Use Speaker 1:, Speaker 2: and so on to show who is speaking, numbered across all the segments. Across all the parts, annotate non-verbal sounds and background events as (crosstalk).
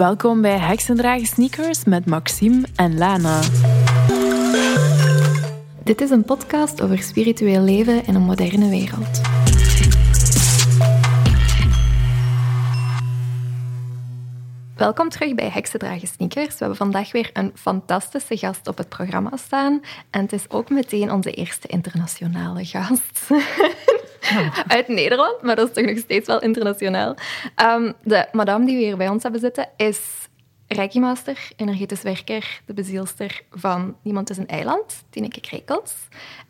Speaker 1: Welkom bij Heksendragen Sneakers met Maxime en Lana.
Speaker 2: Dit is een podcast over spiritueel leven in een moderne wereld. Welkom terug bij Heksendragen Sneakers. We hebben vandaag weer een fantastische gast op het programma staan. En het is ook meteen onze eerste internationale gast. (laughs) (laughs) Uit Nederland, maar dat is toch nog steeds wel internationaal. Um, de madame die we hier bij ons hebben zitten is Reiki-master, energetisch werker, de bezielster van Niemand is een eiland, Tineke Krekels.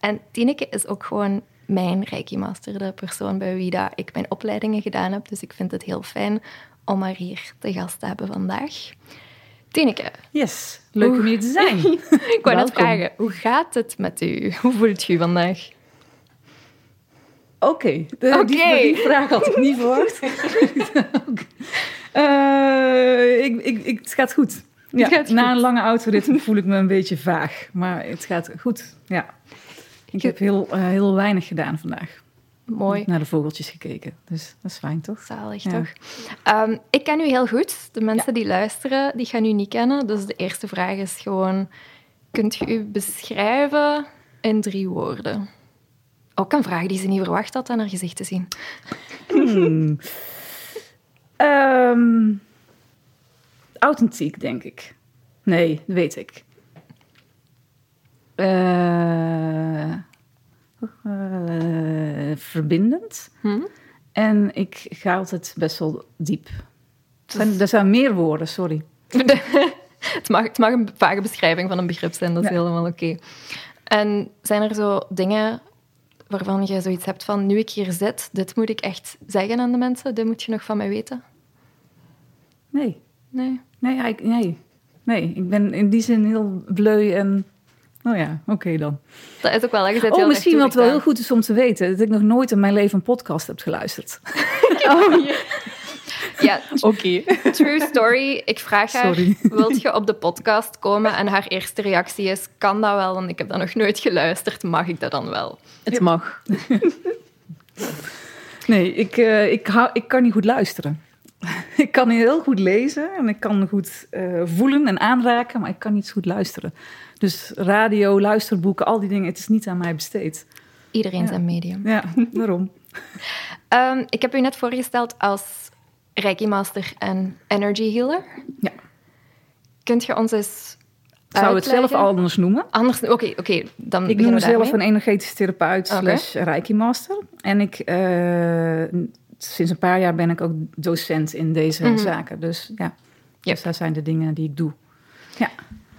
Speaker 2: En Tineke is ook gewoon mijn Reiki-master, de persoon bij wie dat ik mijn opleidingen gedaan heb. Dus ik vind het heel fijn om haar hier te gast te hebben vandaag. Tineke.
Speaker 3: Yes, leuk om hier te zijn. (laughs)
Speaker 2: ik wou net vragen, hoe gaat het met u? Hoe voelt je vandaag?
Speaker 3: Oké, okay. die, die, vraag had ik niet verwacht. (laughs) uh, ik, ik, ik, het gaat goed. Ja, het gaat na goed. een lange autorit (laughs) voel ik me een beetje vaag, maar het gaat goed. Ja. Ik heb heel, uh, heel weinig gedaan vandaag.
Speaker 2: Mooi.
Speaker 3: Naar de vogeltjes gekeken. Dus dat is fijn, toch?
Speaker 2: Zalig, ja. toch? Um, ik ken u heel goed. De mensen ja. die luisteren, die gaan u niet kennen. Dus de eerste vraag is gewoon... Kunt je u beschrijven in drie woorden? Ook een vraag die ze niet verwacht had aan haar gezicht te zien.
Speaker 3: Hmm. um, authentiek, denk ik. Nee, dat weet ik. Uh, uh, verbindend.
Speaker 2: Hmm?
Speaker 3: En ik ga altijd best wel diep. Er zijn, er zijn meer woorden, sorry. (laughs)
Speaker 2: het, mag, het mag een vage beschrijving van een begrip zijn, dat is ja. helemaal oké. Okay. En zijn er zo dingen waarvan je zoiets hebt van, nu ik hier zit, dit moet ik echt zeggen aan de mensen, dit moet je nog van mij weten?
Speaker 3: Nee.
Speaker 2: Nee?
Speaker 3: Nee, ik, nee. nee. ik ben in die zin heel bleu en... Nou ja, oké okay dan.
Speaker 2: Dat is ook wel echt
Speaker 3: Oh, misschien wat wel heel goed is om te weten... dat ik nog nooit in mijn leven een podcast heb geluisterd. (laughs)
Speaker 2: oh, ja. Oké. Okay. True story. Ik vraag haar, Sorry. wilt je op de podcast komen? En haar eerste reactie is, kan dat wel? Want ik heb dat nog nooit geluisterd. Mag ik dat dan wel?
Speaker 1: Het mag.
Speaker 3: nee, ik, uh, ik, hou, ik kan niet goed luisteren. (laughs) ik kan heel goed lezen en ik kan goed uh, voelen en aanraken, maar ik kan niet goed luisteren. Dus radio, luisterboeken, al die dingen, het is niet aan mij besteed.
Speaker 2: Iedereen ja. zijn medium.
Speaker 3: Ja, (laughs) daarom.
Speaker 2: um, ik heb u net voorgesteld als Reiki Master en Energy Healer.
Speaker 3: Ja.
Speaker 2: Kunt je ons eens
Speaker 3: zou het zelf anders noemen.
Speaker 2: Anders, oké, okay, okay, dan
Speaker 3: Ik noem mezelf een energetisch therapeut okay. slash Reiki Master. En ik, uh, sinds een paar jaar ben ik ook docent in deze mm -hmm. zaken. Dus ja, yep. dus dat zijn de dingen die ik doe. Ja.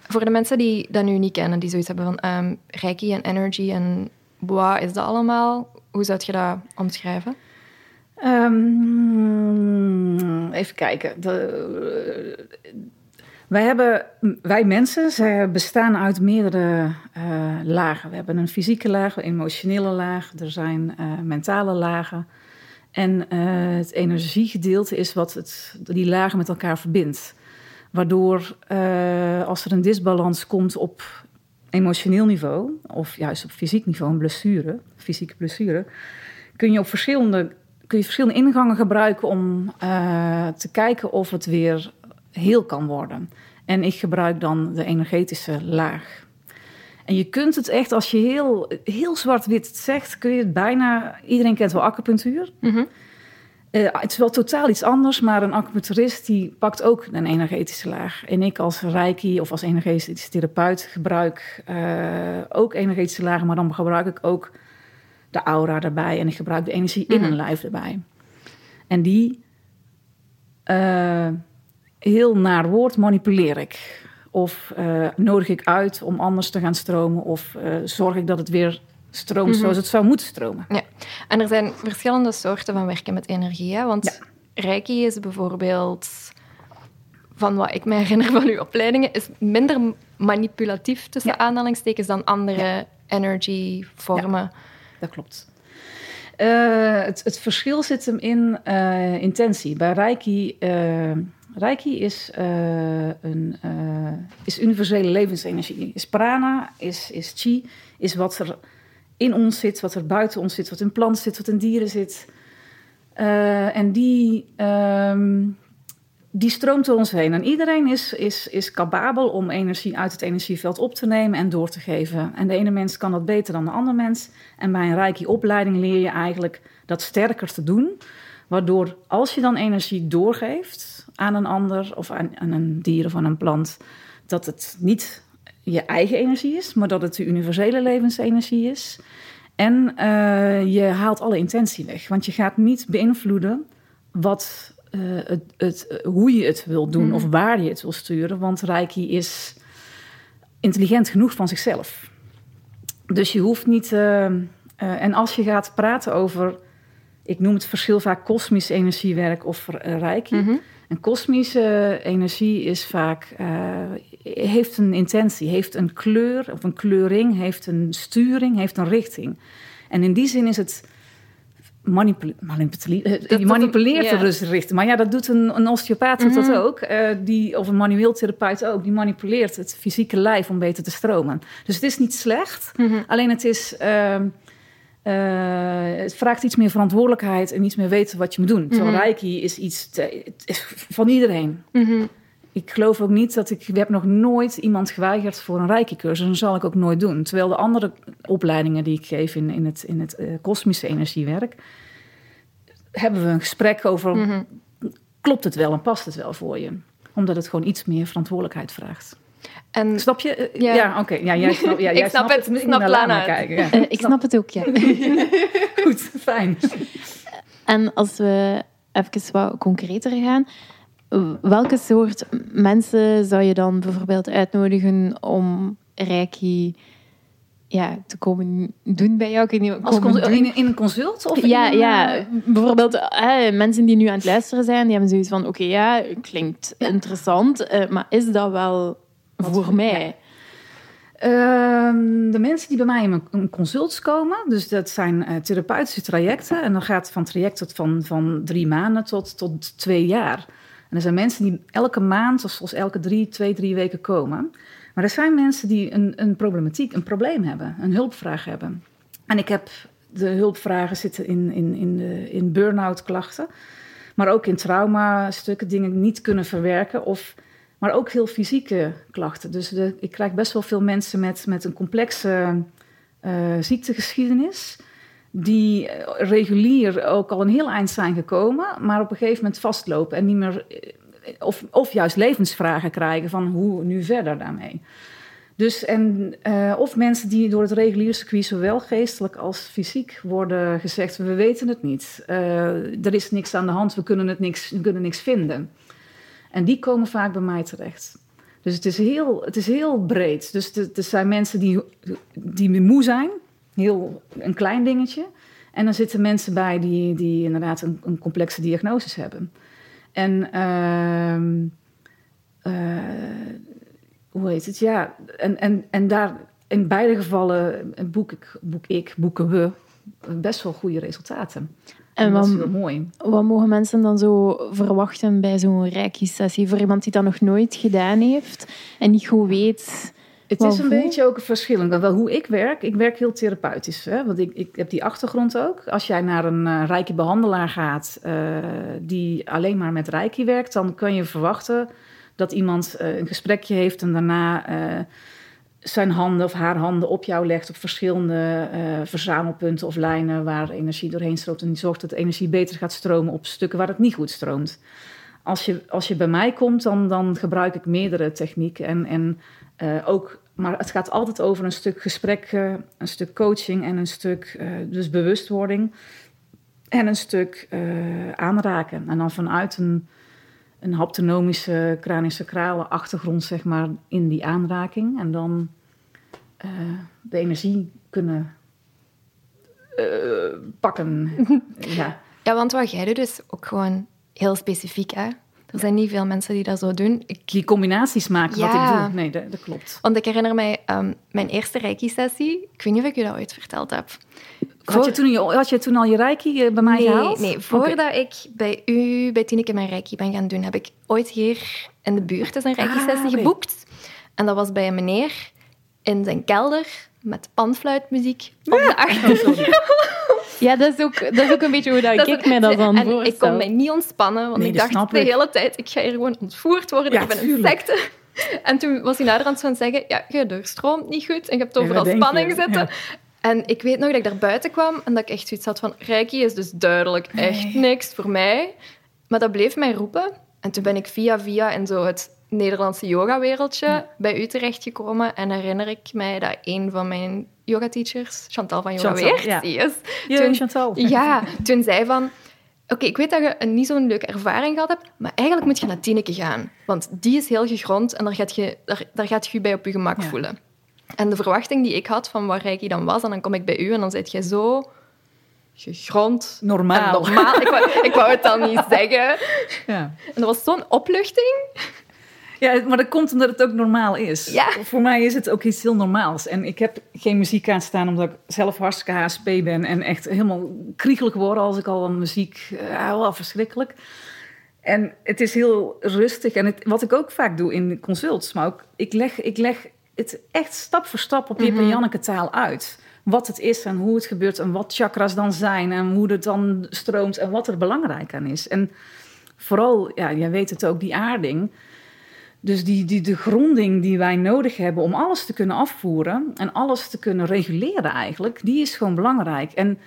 Speaker 2: Voor de mensen die dat nu niet kennen, die zoiets hebben van um, Reiki en Energy en wat is dat allemaal? Hoe zou je dat omschrijven?
Speaker 3: Um, even kijken. De, wij, hebben, wij mensen bestaan uit meerdere uh, lagen. We hebben een fysieke laag, een emotionele laag, er zijn uh, mentale lagen. En het energiegedeelte is wat het, die lagen met elkaar verbindt. Waardoor als er een disbalans komt op emotioneel niveau, of juist op fysiek niveau, een blessure, fysieke blessure, kun je op verschillende kun je verschillende ingangen gebruiken om uh, te kijken of het weer heel kan worden. En ik gebruik dan de energetische laag. En je kunt het echt, als je heel, heel zwart-wit zegt, kun je het bijna. Iedereen kent wel acupunctuur.
Speaker 2: Mm -hmm.
Speaker 3: uh, het is wel totaal iets anders, maar een acupuncturist die pakt ook een energetische laag. En ik als reiki of als energetische therapeut gebruik uh, ook energetische lagen, maar dan gebruik ik ook de aura erbij en ik gebruik de energie in
Speaker 2: Mhm.
Speaker 3: een lijf erbij. En die uh, heel naar woord manipuleer ik. Of uh, nodig ik uit om anders te gaan stromen, of uh, zorg ik dat het weer stroomt
Speaker 2: Mhm.
Speaker 3: zoals het zou moeten stromen.
Speaker 2: Ja, en er zijn verschillende soorten van werken met energie. Hè? Want
Speaker 3: Ja.
Speaker 2: Reiki is bijvoorbeeld, van wat ik me herinner van uw opleidingen, is minder manipulatief tussen
Speaker 3: Ja.
Speaker 2: aanhalingstekens dan andere energy vormen.
Speaker 3: Dat klopt. Eh, het, het verschil zit hem in eh, intentie. Bij Reiki, eh, Reiki is, een, is universele levensenergie. Is prana, is, is chi, is wat er in ons zit, wat er buiten ons zit, wat in planten zit, wat in dieren zit. En die, ehm, die stroomt door ons heen. En iedereen is, is, is capabel om energie uit het energieveld op te nemen en door te geven. En de ene mens kan dat beter dan de andere mens. En bij een Reiki-opleiding leer je eigenlijk dat sterker te doen. Waardoor als je dan energie doorgeeft aan een ander of aan, een dier of aan een plant, dat het niet je eigen energie is, maar dat het de universele levensenergie is. En uh, je haalt alle intentie weg, want je gaat niet beïnvloeden wat, uh, het, het, hoe je het wil doen mm. of waar je het wil sturen, want Reiki is intelligent genoeg van zichzelf. Dus je hoeft niet. Uh, en als je gaat praten over, ik noem het verschil vaak kosmisch energiewerk of Reiki. Mm -hmm. En kosmische energie is vaak, heeft een intentie, heeft een kleur of een kleuring, heeft een sturing, heeft een richting. En in die zin is het manipule manipule je manipuleert er dus richting. Maar ja, dat doet een, een osteopaat mm dat mhm. ook, uh, die, of een manueel therapeut ook. Die manipuleert het fysieke lijf om beter te stromen. Dus het is niet slecht, mm -hmm. alleen het is... Uh, uh, het vraagt iets meer verantwoordelijkheid en iets meer weten wat je moet doen. Terwijl mm -hmm. Reiki is iets te, is van iedereen. Mm -hmm ik geloof ook niet dat ik... Ik heb nog nooit iemand geweigerd voor een Reiki-cursus. En dat zal ik ook nooit doen. Terwijl de andere opleidingen die ik geef in, in het, in het uh, kosmische energiewerk... hebben we een gesprek over... Mm -hmm. klopt het wel en past het wel voor je? Omdat het gewoon iets meer verantwoordelijkheid vraagt. En, snap je? Ja, ja oké. Okay. Ja, jij snap, ja, (laughs) jij
Speaker 2: ik snap het. Ik snap Lana.
Speaker 4: Kijken, (laughs) ja. uh, ik snap het ook, ja. (laughs)
Speaker 3: Goed, fijn.
Speaker 4: En als we even wat concreter gaan welke soort mensen zou je dan bijvoorbeeld uitnodigen om Reiki ja, te komen doen bij jou?
Speaker 3: Als in, in, een consult? Of
Speaker 4: ja, ja, bijvoorbeeld mensen die nu aan het luisteren zijn, die hebben zoiets van, oké, ja, klinkt interessant, uh, maar is dat wel voor mij?
Speaker 3: Ehm, de mensen die bij mij in een consult komen, dus dat zijn uh, therapeutische trajecten. En dan gaat het van trajecten van, van drie maanden tot, tot twee jaar. En er zijn mensen die elke maand of zoals elke drie, twee, drie weken komen. Maar er zijn mensen die een, een problematiek, een probleem hebben, een hulpvraag hebben. En ik heb de hulpvragen zitten in, in, in, in burn-out klachten, maar ook in trauma-stukken, dingen niet kunnen verwerken. Of, maar ook heel fysieke klachten. Dus de, ik krijg best wel veel mensen met, met een complexe uh, ziektegeschiedenis die eh, regulier ook al een heel eind zijn gekomen, maar op een gegeven moment vastlopen en niet meer, eh, of, of juist levensvragen krijgen van hoe nu verder daarmee. Dus en, uh, of mensen die door het reguliere circuit zowel geestelijk als fysiek worden gezegd: we weten het niet, er is niks aan de hand, we kunnen, het niks, we kunnen niks vinden. En die komen vaak bij mij terecht. Dus het is heel, het is heel breed. Dus er zijn mensen die, die moe zijn, heel een klein dingetje. En dan zitten mensen bij die, die inderdaad een, een complexe diagnoses hebben. En uh, uh, hoe heet het? Ja, en, en, en daar in beide gevallen boek ik, boek ik, boeken we best wel goede resultaten. En, wat, dat is heel mooi.
Speaker 4: Wat mogen mensen dan zo verwachten bij zo'n reiki-sessie? Voor iemand die dat nog nooit gedaan heeft en niet goed weet
Speaker 3: het is een beetje ook verschillend. Wel hoe ik werk, ik werk heel therapeutisch. Hè? Want ik, ik heb die achtergrond ook. Als jij naar een uh, reiki behandelaar gaat uh, die alleen maar met reiki werkt, dan kan je verwachten dat iemand uh, een gesprekje heeft en daarna zijn handen of haar handen op jou legt op verschillende verzamelpunten of lijnen waar energie doorheen stroomt en die zorgt dat de energie beter gaat stromen op stukken waar het niet goed stroomt. Als je, als je bij mij komt, dan, dan gebruik ik meerdere technieken en, en ook maar het gaat altijd over een stuk gesprek, een stuk coaching en een stuk uh, dus bewustwording. En een stuk aanraken. En dan vanuit een, een haptonomische craniosacrale achtergrond, zeg maar, in die aanraking. En dan de energie kunnen pakken. (laughs) ja.
Speaker 2: ja, want wat jij doet is ook gewoon heel specifiek, hè? Er zijn niet veel mensen die dat zo doen.
Speaker 3: Ik... Die combinaties maken wat ik doe. Nee, dat, dat klopt.
Speaker 2: Want ik herinner mij um, mijn eerste Reiki-sessie. Ik weet niet of ik je dat ooit verteld heb.
Speaker 3: Had, je toen, had je toen al je Reiki eh, bij mij
Speaker 2: nee,
Speaker 3: gehaald?
Speaker 2: Nee, voordat ik bij u, bij Tineke, mijn Reiki ben gaan doen, heb ik ooit hier in de buurt een Reiki-sessie ah, geboekt. En dat was bij een meneer in zijn kelder met panfluitmuziek op de achtergrond. (laughs)
Speaker 4: Ja, dat is ook, dat is ook een beetje hoe dat, (laughs)
Speaker 2: Dat
Speaker 4: ik mij dat dan
Speaker 2: en
Speaker 4: voorstel.
Speaker 2: ik kon mij niet ontspannen, want
Speaker 3: Nee,
Speaker 2: ik dacht de
Speaker 3: ik.
Speaker 2: hele tijd, ik ga hier gewoon ontvoerd worden,
Speaker 3: Ja,
Speaker 2: ik ben een secte. (laughs) En toen was hij naderhand van zeggen, ja, je doorstroomt niet goed en je hebt overal spanning
Speaker 3: je,
Speaker 2: zitten.
Speaker 3: ja.
Speaker 2: En ik weet nog dat ik daar buiten kwam en dat ik echt zoiets had van, Reiki is dus duidelijk echt
Speaker 3: Nee.
Speaker 2: niks voor mij. Maar dat bleef mij roepen. En toen ben ik via via in zo het Nederlandse yoga-wereldje bij u terechtgekomen. En herinner ik mij dat een van mijn yoga-teachers, Chantal van Yoga
Speaker 3: Chantal,
Speaker 2: Weert,
Speaker 3: ja.
Speaker 2: die is,
Speaker 3: Ja,
Speaker 2: Toen-
Speaker 3: Chantal.
Speaker 2: ja, toen zei van... Oké, ik weet dat je een niet zo'n leuke ervaring gehad hebt, maar eigenlijk moet je naar Tineke gaan. Want die is heel gegrond en daar gaat je, daar, daar gaat je je bij op je gemak
Speaker 3: Ja.
Speaker 2: voelen. En de verwachting die ik had van waar Reiki dan was, en dan kom ik bij u en dan zit jij zo gegrond
Speaker 3: normaal.
Speaker 2: Ik wou, ik wou het dan niet (laughs) zeggen.
Speaker 3: Ja.
Speaker 2: En dat was zo'n opluchting.
Speaker 3: Ja, maar dat komt omdat het ook normaal is.
Speaker 2: Ja.
Speaker 3: Voor mij is het ook iets heel normaals. En ik heb geen muziek aan staan omdat ik zelf hartstikke HSP ben en echt helemaal kriegelig word als ik al aan muziek uh, wel verschrikkelijk. En het is heel rustig. En het, wat ik ook vaak doe in consults, maar ook ik leg, ik leg het echt stap voor stap op Jip en Janneke taal uit. Wat het is en hoe het gebeurt en wat chakras dan zijn en hoe het dan stroomt en wat er belangrijk aan is. En vooral, ja, jij weet het ook, die aarding. Dus die, die, de gronding die wij nodig hebben om alles te kunnen afvoeren en alles te kunnen reguleren eigenlijk, die is gewoon belangrijk. En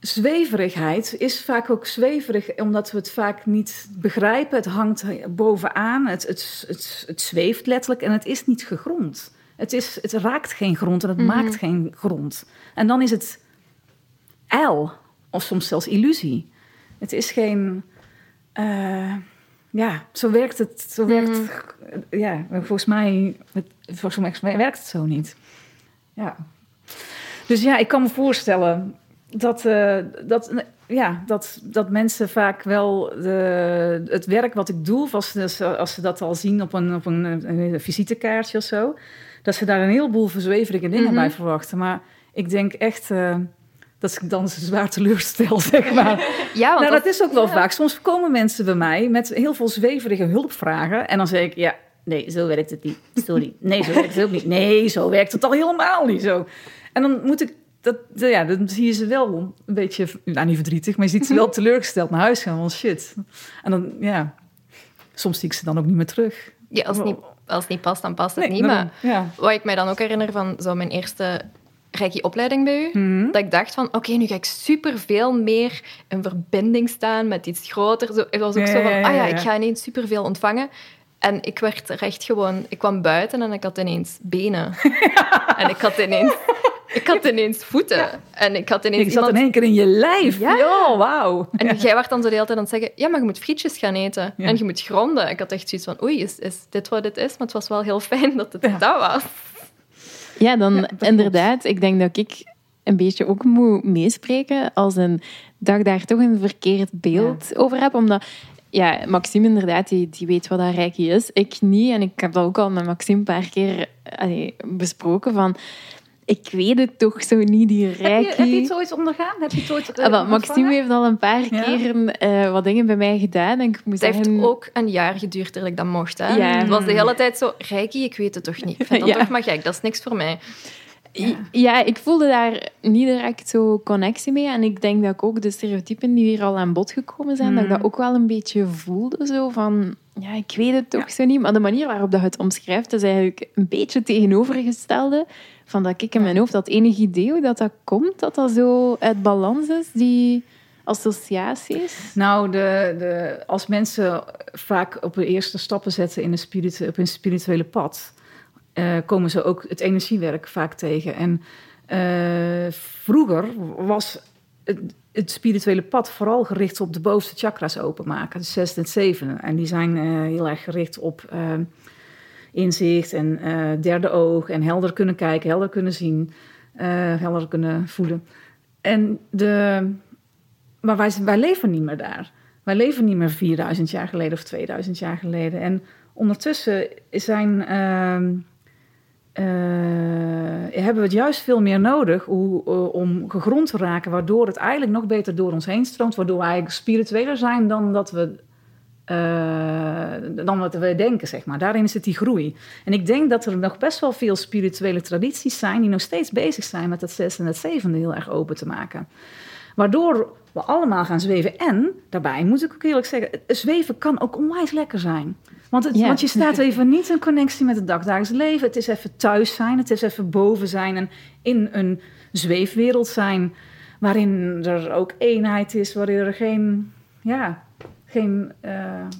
Speaker 3: zweverigheid is vaak ook zweverig omdat we het vaak niet begrijpen. Het hangt bovenaan, het, het, het, het zweeft letterlijk en het is niet gegrond. Het, is, het raakt geen grond en het
Speaker 2: Mhm.
Speaker 3: maakt geen grond. En dan is het ijl of soms zelfs illusie. Het is geen... eh, ja, zo werkt het. Zo werkt,
Speaker 2: Mhm.
Speaker 3: Ja, volgens mij, volgens mij werkt het zo niet. Ja. Dus ja, ik kan me voorstellen dat, eh, dat, ja, dat, dat mensen vaak wel de, het werk wat ik doe, of als ze, als ze dat al zien op een, op een, een visitekaartje of zo, dat ze daar een heleboel verzweverige dingen
Speaker 2: Mhm.
Speaker 3: bij verwachten. Maar ik denk echt eh, dat ik dan zwaar teleurstel, zeg maar. (laughs)
Speaker 2: Ja, want
Speaker 3: nou, dat is ook wel
Speaker 2: ja.
Speaker 3: vaak. Soms komen mensen bij mij met heel veel zweverige hulpvragen. En dan zeg ik, ja, nee, zo werkt het niet. Sorry. Nee, zo werkt het ook niet. Nee, zo werkt het al helemaal niet zo. En dan moet ik, dat, ja, dan zie je ze wel een beetje, nou niet verdrietig, maar je ziet ze wel (laughs) teleurgesteld naar huis gaan. Want shit. En dan, ja, soms zie ik ze dan ook niet meer terug.
Speaker 2: ja, als, het niet, als het niet past, dan past het
Speaker 3: Nee,
Speaker 2: niet.
Speaker 3: daarom,
Speaker 2: Maar
Speaker 3: ja.
Speaker 2: wat ik mij dan ook herinner van zo mijn eerste Reiki-opleiding bij u,
Speaker 3: Mhm.
Speaker 2: dat ik dacht van, oké, nu ga ik superveel meer in verbinding staan met iets groter. Zo, het was ook
Speaker 3: Ja,
Speaker 2: zo van,
Speaker 3: ja, ja,
Speaker 2: ah ja, ik ga ineens superveel ontvangen. En ik werd er echt gewoon... Ik kwam buiten en ik had ineens benen. (laughs) En ik had ineens... Ik had ineens voeten. En ik had ineens
Speaker 3: Ik zat in één keer in je lijf.
Speaker 2: Ja.
Speaker 3: Ja, wauw.
Speaker 2: En jij werd dan zo de hele tijd aan het zeggen, ja, maar je moet frietjes gaan eten.
Speaker 3: Ja.
Speaker 2: En je moet gronden. Ik had echt zoiets van, oei, is, is dit wat het is? Maar het was wel heel fijn dat het dat was.
Speaker 4: Ja, dan inderdaad. Ik denk dat ik een beetje ook moet meespreken als een, dat ik daar toch een verkeerd beeld over heb. Omdat, ja, Maxime inderdaad, die, die weet wat dat Reiki is. Ik niet. En ik heb dat ook al met Maxime een paar keer allee, besproken van... Ik weet het toch zo niet, die
Speaker 3: Heb
Speaker 4: Reiki.
Speaker 3: je, heb je het ooit ondergaan? Heb je het ooit
Speaker 4: Ah, wel, Maxime heeft al een paar
Speaker 3: Ja?
Speaker 4: keren eh, wat dingen bij mij gedaan. En ik moet
Speaker 2: Het heeft ook een jaar geduurd dat ik dat mocht. Hè?
Speaker 4: Ja.
Speaker 2: Het was de hele tijd zo, Reiki, ik weet het toch niet. Ik vind dat (laughs)
Speaker 4: Ja.
Speaker 2: toch maar gek, dat is niks voor mij.
Speaker 4: Ja, ik voelde daar niet direct zo connectie mee. En ik denk dat ik ook de stereotypen die hier al aan bod gekomen zijn, dat ik dat ook wel een beetje voelde. Zo van, ja, ik weet het toch zo niet. Maar de manier waarop dat je het omschrijft, is eigenlijk een beetje tegenovergestelde. Van dat ik in mijn hoofd had enig idee hoe dat, dat komt, dat dat zo uit balans is, die associaties.
Speaker 3: Nou, de, de, als mensen vaak op de eerste stappen zetten in een spiritu op een spirituele pad, eh, komen ze ook het energiewerk vaak tegen. En eh, vroeger was het, het spirituele pad vooral gericht op de bovenste chakras openmaken, de zesde en zevende. En die zijn eh, heel erg gericht op inzicht en eh, derde oog en helder kunnen kijken, helder kunnen zien, eh, helder kunnen voelen. En de, maar wij, wij leven niet meer daar. Wij leven niet meer 4000 jaar geleden of 2000 jaar geleden. En ondertussen zijn, ehm, eh, hebben we het juist veel meer nodig hoe, om gegrond te raken, waardoor het eigenlijk nog beter door ons heen stroomt, waardoor we eigenlijk spiritueler zijn dan dat we. Eh, dan wat we denken, zeg maar. Daarin zit die groei. En ik denk dat er nog best wel veel spirituele tradities zijn die nog steeds bezig zijn met het zesde en het zevende heel erg open te maken. Waardoor we allemaal gaan zweven. En daarbij moet ik ook eerlijk zeggen, zweven kan ook onwijs lekker zijn. Want, het, want je staat even niet in connectie met het dagdagelijks leven. Het is even thuis zijn, het is even boven zijn en in een zweefwereld zijn. Waarin er ook eenheid is, waarin er geen, ja, geen eh,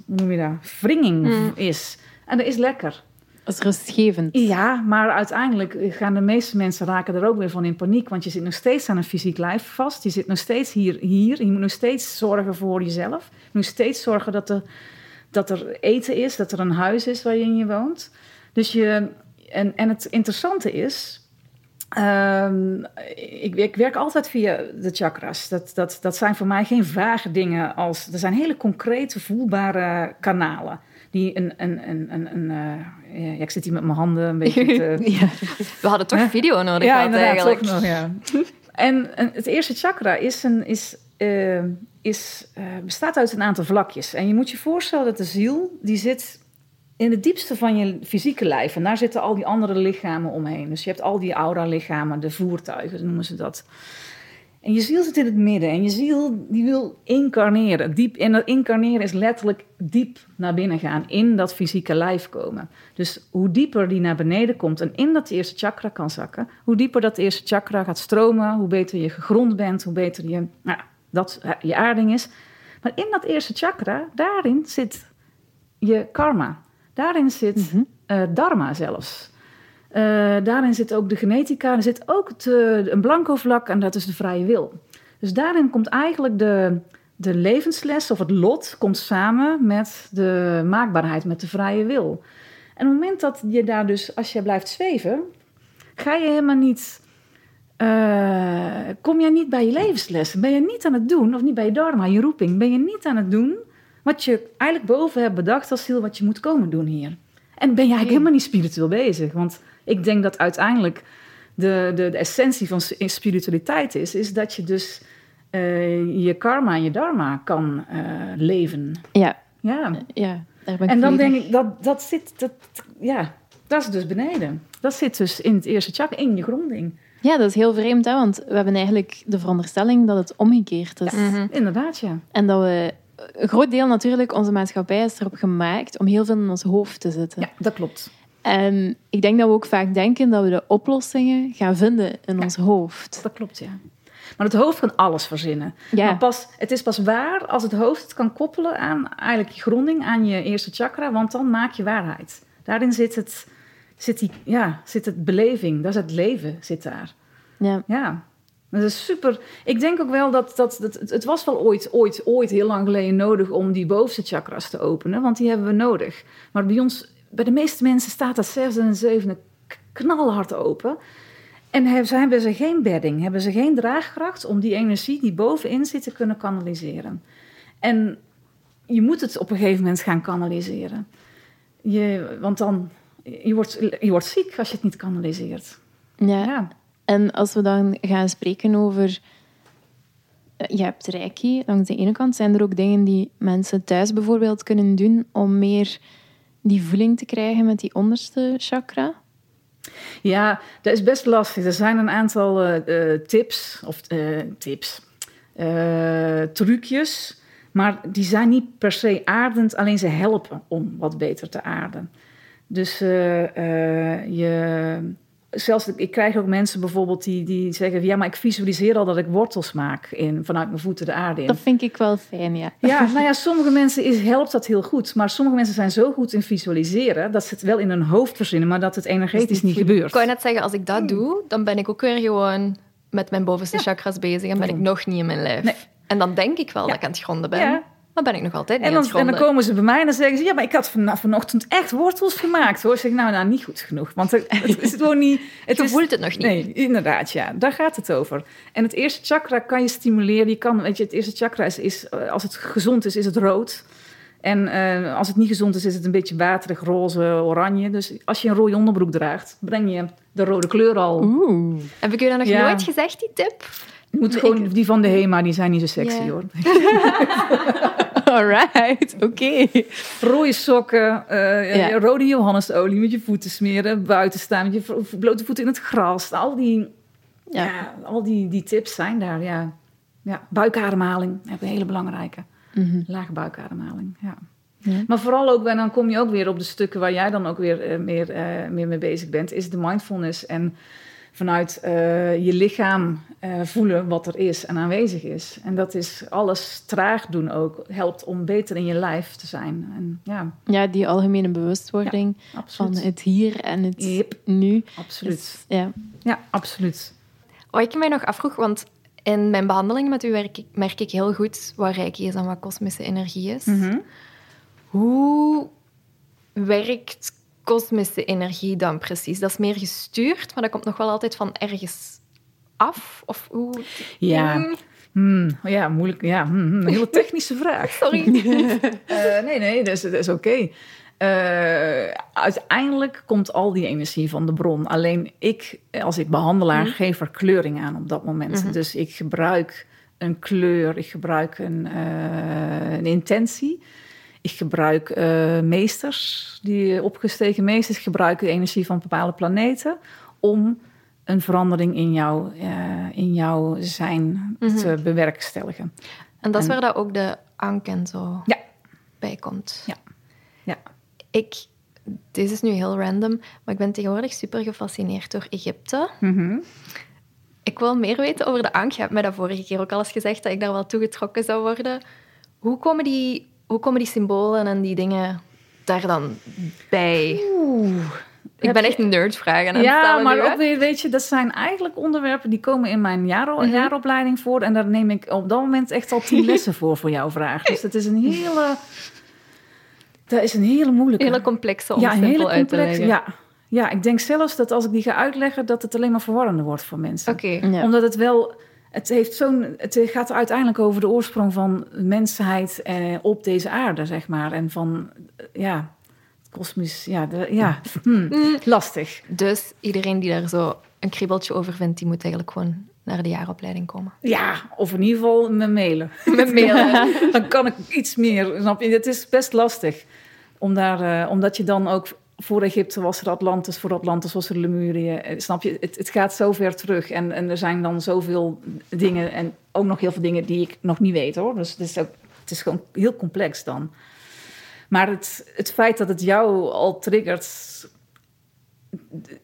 Speaker 3: hoe noem je dat, wringing
Speaker 2: Mm.
Speaker 3: is. En dat is lekker.
Speaker 4: Dat is rustgevend.
Speaker 3: Ja, maar uiteindelijk gaan de meeste mensen raken er ook weer van in paniek. Want je zit nog steeds aan een fysiek lijf vast. Je zit nog steeds hier. hier. Je moet nog steeds zorgen voor jezelf. Je moet nog steeds zorgen dat er, dat er eten is, dat er een huis is waar je in je woont. Dus je, en, en het interessante is. Ehm, ik, ik werk altijd via de chakras. Dat, dat, dat zijn voor mij geen vage dingen als. Er zijn hele concrete, voelbare kanalen. Die een. een, een, een, een eh, ja, ik zit hier met mijn handen een beetje te, (laughs)
Speaker 4: Ja.
Speaker 2: We hadden toch
Speaker 3: Hè?
Speaker 2: video nodig
Speaker 3: ja, inderdaad,
Speaker 2: eigenlijk.
Speaker 3: nog, ja. En, en het eerste chakra is een, is, eh, is, eh, bestaat uit een aantal vlakjes. En je moet je voorstellen dat de ziel, die zit in het diepste van je fysieke lijf. En daar zitten al die andere lichamen omheen. Dus je hebt al die aura-lichamen, de voertuigen, noemen ze dat. En je ziel zit in het midden. En je ziel die wil incarneren. Diep, en dat incarneren is letterlijk diep naar binnen gaan. In dat fysieke lijf komen. Dus hoe dieper die naar beneden komt en in dat eerste chakra kan zakken, hoe dieper dat eerste chakra gaat stromen, hoe beter je gegrond bent, hoe beter je, nou, dat je aarding is. Maar in dat eerste chakra, daarin zit je karma. Daarin zit eh, dharma zelfs. Eh, daarin zit ook de genetica, er zit ook het, eh, een blanco vlak en dat is de vrije wil. Dus daarin komt eigenlijk de, de levensles of het lot komt samen met de maakbaarheid, met de vrije wil. En op het moment dat je daar dus, als je blijft zweven, ga je helemaal niet, kom je niet bij je levenslessen. Ben je niet aan het doen, of niet bij je dharma, je roeping, ben je niet aan het doen wat je eigenlijk boven hebt bedacht als ziel wat je moet komen doen hier. En ben je eigenlijk helemaal niet spiritueel bezig. Want ik denk dat uiteindelijk de, de, de essentie van spiritualiteit is, is dat je dus eh, je karma en je dharma kan eh, leven.
Speaker 4: Ja,
Speaker 3: Ja.
Speaker 4: ja, daar ben ik
Speaker 3: En dan denk ik, dat, dat zit, dat, ja, dat is dus beneden. Dat zit dus in het eerste chakra, in je gronding.
Speaker 4: Ja, dat is heel vreemd, hè? want we hebben eigenlijk de veronderstelling dat het omgekeerd is.
Speaker 2: Mhm.
Speaker 3: Inderdaad, ja.
Speaker 4: En dat we... Een groot deel natuurlijk, onze maatschappij is erop gemaakt om heel veel in ons hoofd te zitten.
Speaker 3: Ja, dat klopt.
Speaker 4: En ik denk dat we ook vaak denken dat we de oplossingen gaan vinden in ons hoofd.
Speaker 3: Dat klopt, ja. Maar het hoofd kan alles verzinnen. Maar
Speaker 4: Ja,
Speaker 3: pas, het is pas waar als het hoofd het kan koppelen aan eigenlijk je gronding, aan je eerste chakra, want dan maak je waarheid. Daarin zit het, zit die, ja, zit het beleving, dat is het leven, zit daar.
Speaker 4: ja.
Speaker 3: Ja, dat is super. Ik denk ook wel dat, dat, dat het, was wel ooit, ooit, ooit heel lang geleden nodig om die bovenste chakras te openen, want die hebben we nodig. Maar bij ons, bij de meeste mensen staat dat zesde en zevende knalhard open. En hebben ze, hebben ze geen bedding, hebben ze geen draagkracht om die energie die bovenin zit te kunnen kanaliseren. En je moet het op een gegeven moment gaan kanaliseren. Je, want dan, je wordt, je wordt ziek als je het niet kanaliseert.
Speaker 4: ja.
Speaker 3: Ja.
Speaker 4: En als we dan gaan spreken over... eh, Je hebt reiki, langs de ene kant zijn er ook dingen die mensen thuis bijvoorbeeld kunnen doen om meer die voeling te krijgen met die onderste chakra.
Speaker 3: Ja, dat is best lastig. Er zijn een aantal eh, eh, tips, of tips, trucjes, maar die zijn niet per se aardend, alleen ze helpen om wat beter te aarden. Dus je, zelfs, ik krijg ook mensen bijvoorbeeld die, die zeggen, ja, maar ik visualiseer al dat ik wortels maak in, vanuit mijn voeten de aarde in.
Speaker 4: Dat vind ik wel fijn, ja.
Speaker 3: Ja, (laughs) nou ja, sommige mensen is, helpt dat heel goed. Maar sommige mensen zijn zo goed in visualiseren... dat ze het wel in hun hoofd verzinnen... maar dat het energetisch niet gebeurt.
Speaker 2: Ik wou net zeggen, als ik dat doe, dan ben ik ook weer gewoon met mijn bovenste chakras bezig en ben ik nog niet in mijn lijf.
Speaker 3: Nee.
Speaker 2: En dan denk ik wel
Speaker 3: Ja.
Speaker 2: dat ik aan het gronden ben,
Speaker 3: Ja.
Speaker 2: Maar ben ik nog altijd niet
Speaker 3: En dan, en dan komen ze bij mij en dan zeggen ze... ja, maar ik had van, vanochtend echt wortels gemaakt, hoor. Ik zeg, nou, nou, niet goed genoeg. Want het, het is (laughs) gewoon niet... Het
Speaker 2: Je voelt het nog niet.
Speaker 3: Nee, inderdaad, ja. Daar gaat het over. En het eerste chakra kan je stimuleren. Je kan, weet je, het eerste chakra is, is eh, als het gezond is, is het rood. En eh, als het niet gezond is, is het een beetje waterig, roze, oranje. Dus als je een rode onderbroek draagt, breng je de rode kleur al.
Speaker 4: Oeh.
Speaker 2: Heb ik u dat nog
Speaker 3: Ja.
Speaker 2: nooit gezegd, die tip?
Speaker 3: Je moet gewoon, die van de HEMA, die zijn niet zo sexy, hoor. (laughs) (laughs)
Speaker 4: Alright, oké.
Speaker 3: Rode sokken, eh,
Speaker 4: Ja.
Speaker 3: rode johannesolie met je voeten smeren, buiten staan met je blote voeten in het gras. Al die,
Speaker 4: Ja.
Speaker 3: ja. al die, die tips zijn daar, ja. ja. Buikademhaling, een hele belangrijke.
Speaker 4: Mhm.
Speaker 3: Lage buikademhaling, ja.
Speaker 4: Ja.
Speaker 3: Maar vooral ook, en dan kom je ook weer op de stukken waar jij dan ook weer eh, meer, eh, meer mee bezig bent, is de mindfulness en vanuit eh, je lichaam eh, voelen wat er is en aanwezig is. En dat is alles traag doen ook, helpt om beter in je lijf te zijn. En ja,
Speaker 4: Ja, die algemene bewustwording van het hier en het
Speaker 3: Yep.
Speaker 4: nu.
Speaker 3: absoluut.
Speaker 4: is- ja.
Speaker 3: Ja, absoluut.
Speaker 2: Wat ik mij nog afvroeg, want in mijn behandeling met u werk ik, merk ik heel goed wat reiki is en wat kosmische energie is.
Speaker 3: Mhm.
Speaker 2: Hoe werkt kosmische energie dan precies? Dat is meer gestuurd, maar dat komt nog wel altijd van ergens af? Of hoe?
Speaker 3: Ja.
Speaker 2: Hmm,
Speaker 3: Hmm, ja, moeilijk. Ja, hmm, een hele technische vraag. (laughs)
Speaker 2: sorry. (laughs)
Speaker 3: Eh, nee, nee, dat is, dat is oké. Eh, uiteindelijk komt al die energie van de bron. Alleen ik, als ik behandelaar, geef er kleuring aan op dat moment.
Speaker 2: Mhm.
Speaker 3: Dus ik gebruik een kleur, ik gebruik een, eh, een intentie. Ik gebruik eh, meesters, die opgestegen meesters gebruiken de energie van bepaalde planeten om een verandering in jouw, eh, in jouw zijn
Speaker 2: Mhm.
Speaker 3: te bewerkstelligen.
Speaker 2: En dat is
Speaker 3: En-
Speaker 2: waar dat ook de ank en zo
Speaker 3: Ja.
Speaker 2: bij komt.
Speaker 3: Ja. Ja.
Speaker 2: Ik, dit is nu heel random, maar ik ben tegenwoordig super gefascineerd door Egypte.
Speaker 3: Mhm.
Speaker 2: Ik wil meer weten over de ank. Je hebt mij dat vorige keer ook al eens gezegd, dat ik daar wel toe getrokken zou worden. Hoe komen die, hoe komen die symbolen en die dingen daar dan bij?
Speaker 3: Oeh.
Speaker 2: Ik ben echt een nerdvraag aan het
Speaker 3: Ja, maar
Speaker 2: nu,
Speaker 3: ook weer, weet je, dat zijn eigenlijk onderwerpen die komen in mijn jaro-
Speaker 2: Mhm.
Speaker 3: jaaropleiding voor. En daar neem ik op dat moment echt al tien (laughs) lessen voor, voor jouw vraag. Dus dat is een hele, dat is een hele moeilijke.
Speaker 2: Een hele complexe om
Speaker 3: ja, hele
Speaker 2: uit te
Speaker 3: complexe.
Speaker 2: leggen.
Speaker 3: Ja. ja, ik denk zelfs dat als ik die ga uitleggen, dat het alleen maar verwarrender wordt voor mensen.
Speaker 2: Oké.
Speaker 4: Ja.
Speaker 3: Omdat het wel, het, heeft zo'n, het gaat uiteindelijk over de oorsprong van mensheid eh, op deze aarde, zeg maar. En van, eh, ja, kosmisch, ja, de, ja (laughs) hm, lastig.
Speaker 2: Dus iedereen die daar zo een kriebeltje over vindt, die moet eigenlijk gewoon naar de jaaropleiding komen.
Speaker 3: Ja, of in ieder geval me mailen.
Speaker 2: Met mailen. (laughs) (laughs)
Speaker 3: dan kan ik iets meer, snap je? Het is best lastig. Om daar, eh, omdat je dan ook... Voor Egypte was er Atlantis, voor Atlantis was er Lemurië. Eh, Snap je? Het, het gaat zo ver terug. En, en er zijn dan zoveel dingen... en ook nog heel veel dingen die ik nog niet weet, hoor. Dus het is, ook, het is gewoon heel complex dan. Maar het, het feit dat het jou al triggert...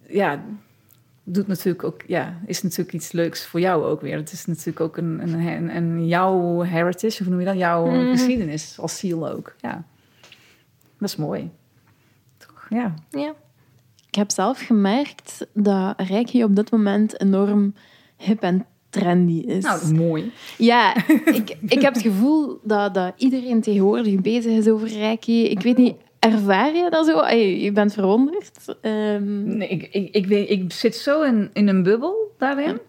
Speaker 3: Ja, doet natuurlijk ook, ja, is natuurlijk iets leuks voor jou ook weer. Het is natuurlijk ook een, een, een, een jouw heritage, hoe noem je dat? Jouw
Speaker 2: Mhm.
Speaker 3: geschiedenis als ziel ook. Ja, dat is mooi. Ja.
Speaker 2: Ja.
Speaker 4: Ik heb zelf gemerkt dat Reiki op dit moment enorm hip en trendy is.
Speaker 3: Nou, mooi.
Speaker 4: Ja, ik, ik heb het gevoel dat, dat iedereen tegenwoordig bezig is over Reiki. Ik weet niet, ervaar je dat zo? Ey, je bent verwonderd. Ehm,
Speaker 3: Nee, ik, ik, ik, weet, ik zit zo in, in een bubbel daarin.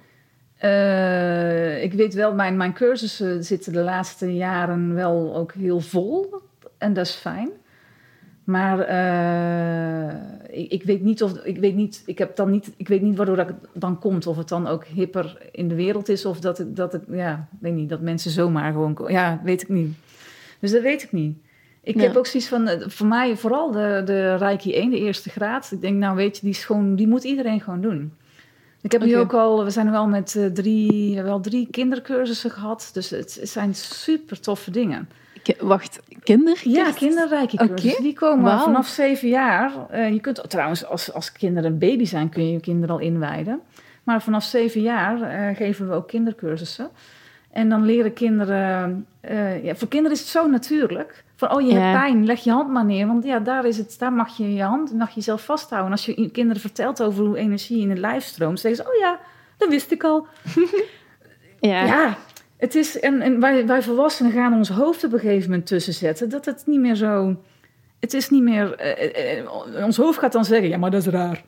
Speaker 3: Eh, ik weet wel, mijn, mijn cursussen zitten de laatste jaren wel ook heel vol. En dat is fijn. Maar eh, ik, ik weet niet of ik weet niet, ik heb dan niet, ik weet niet waardoor dat dan komt. Of het dan ook hipper in de wereld is, of dat dat het ja, weet niet, dat mensen zomaar gewoon, ja, weet ik niet. Dus dat weet ik niet. Ik
Speaker 4: Ja.
Speaker 3: heb ook zoiets van, eh, voor mij vooral de, de Reiki 1, de eerste graad. Ik denk, nou weet je, die, is gewoon, die moet iedereen gewoon doen. Ik heb nu ook al, we zijn wel met eh, drie, wel drie kindercursussen gehad. Dus het, het zijn super toffe dingen.
Speaker 4: Wacht, kinderen?
Speaker 3: Ja, kinderrijke cursussen.
Speaker 4: Oké.
Speaker 3: Die komen vanaf zeven jaar. Eh, je kunt trouwens, als, als kinderen een baby zijn, kun je je kinderen al inwijden. Maar vanaf zeven jaar eh, geven we ook kindercursussen. En dan leren kinderen... eh, ja, voor kinderen is het zo natuurlijk. Van, oh, je
Speaker 4: Ja.
Speaker 3: hebt pijn, leg je hand maar neer. Want ja, daar, is het, daar mag je je hand mag je jezelf vasthouden. En als je kinderen vertelt over hoe energie in het lijf stroomt... zeggen ze, oh ja, dat wist ik al. (laughs)
Speaker 4: Ja.
Speaker 3: Ja, het is, en, en wij, wij volwassenen gaan ons hoofd op een gegeven moment tussen zetten. Dat het niet meer zo. Het is niet meer. eh, eh, ons hoofd gaat dan zeggen: ja, maar dat is raar.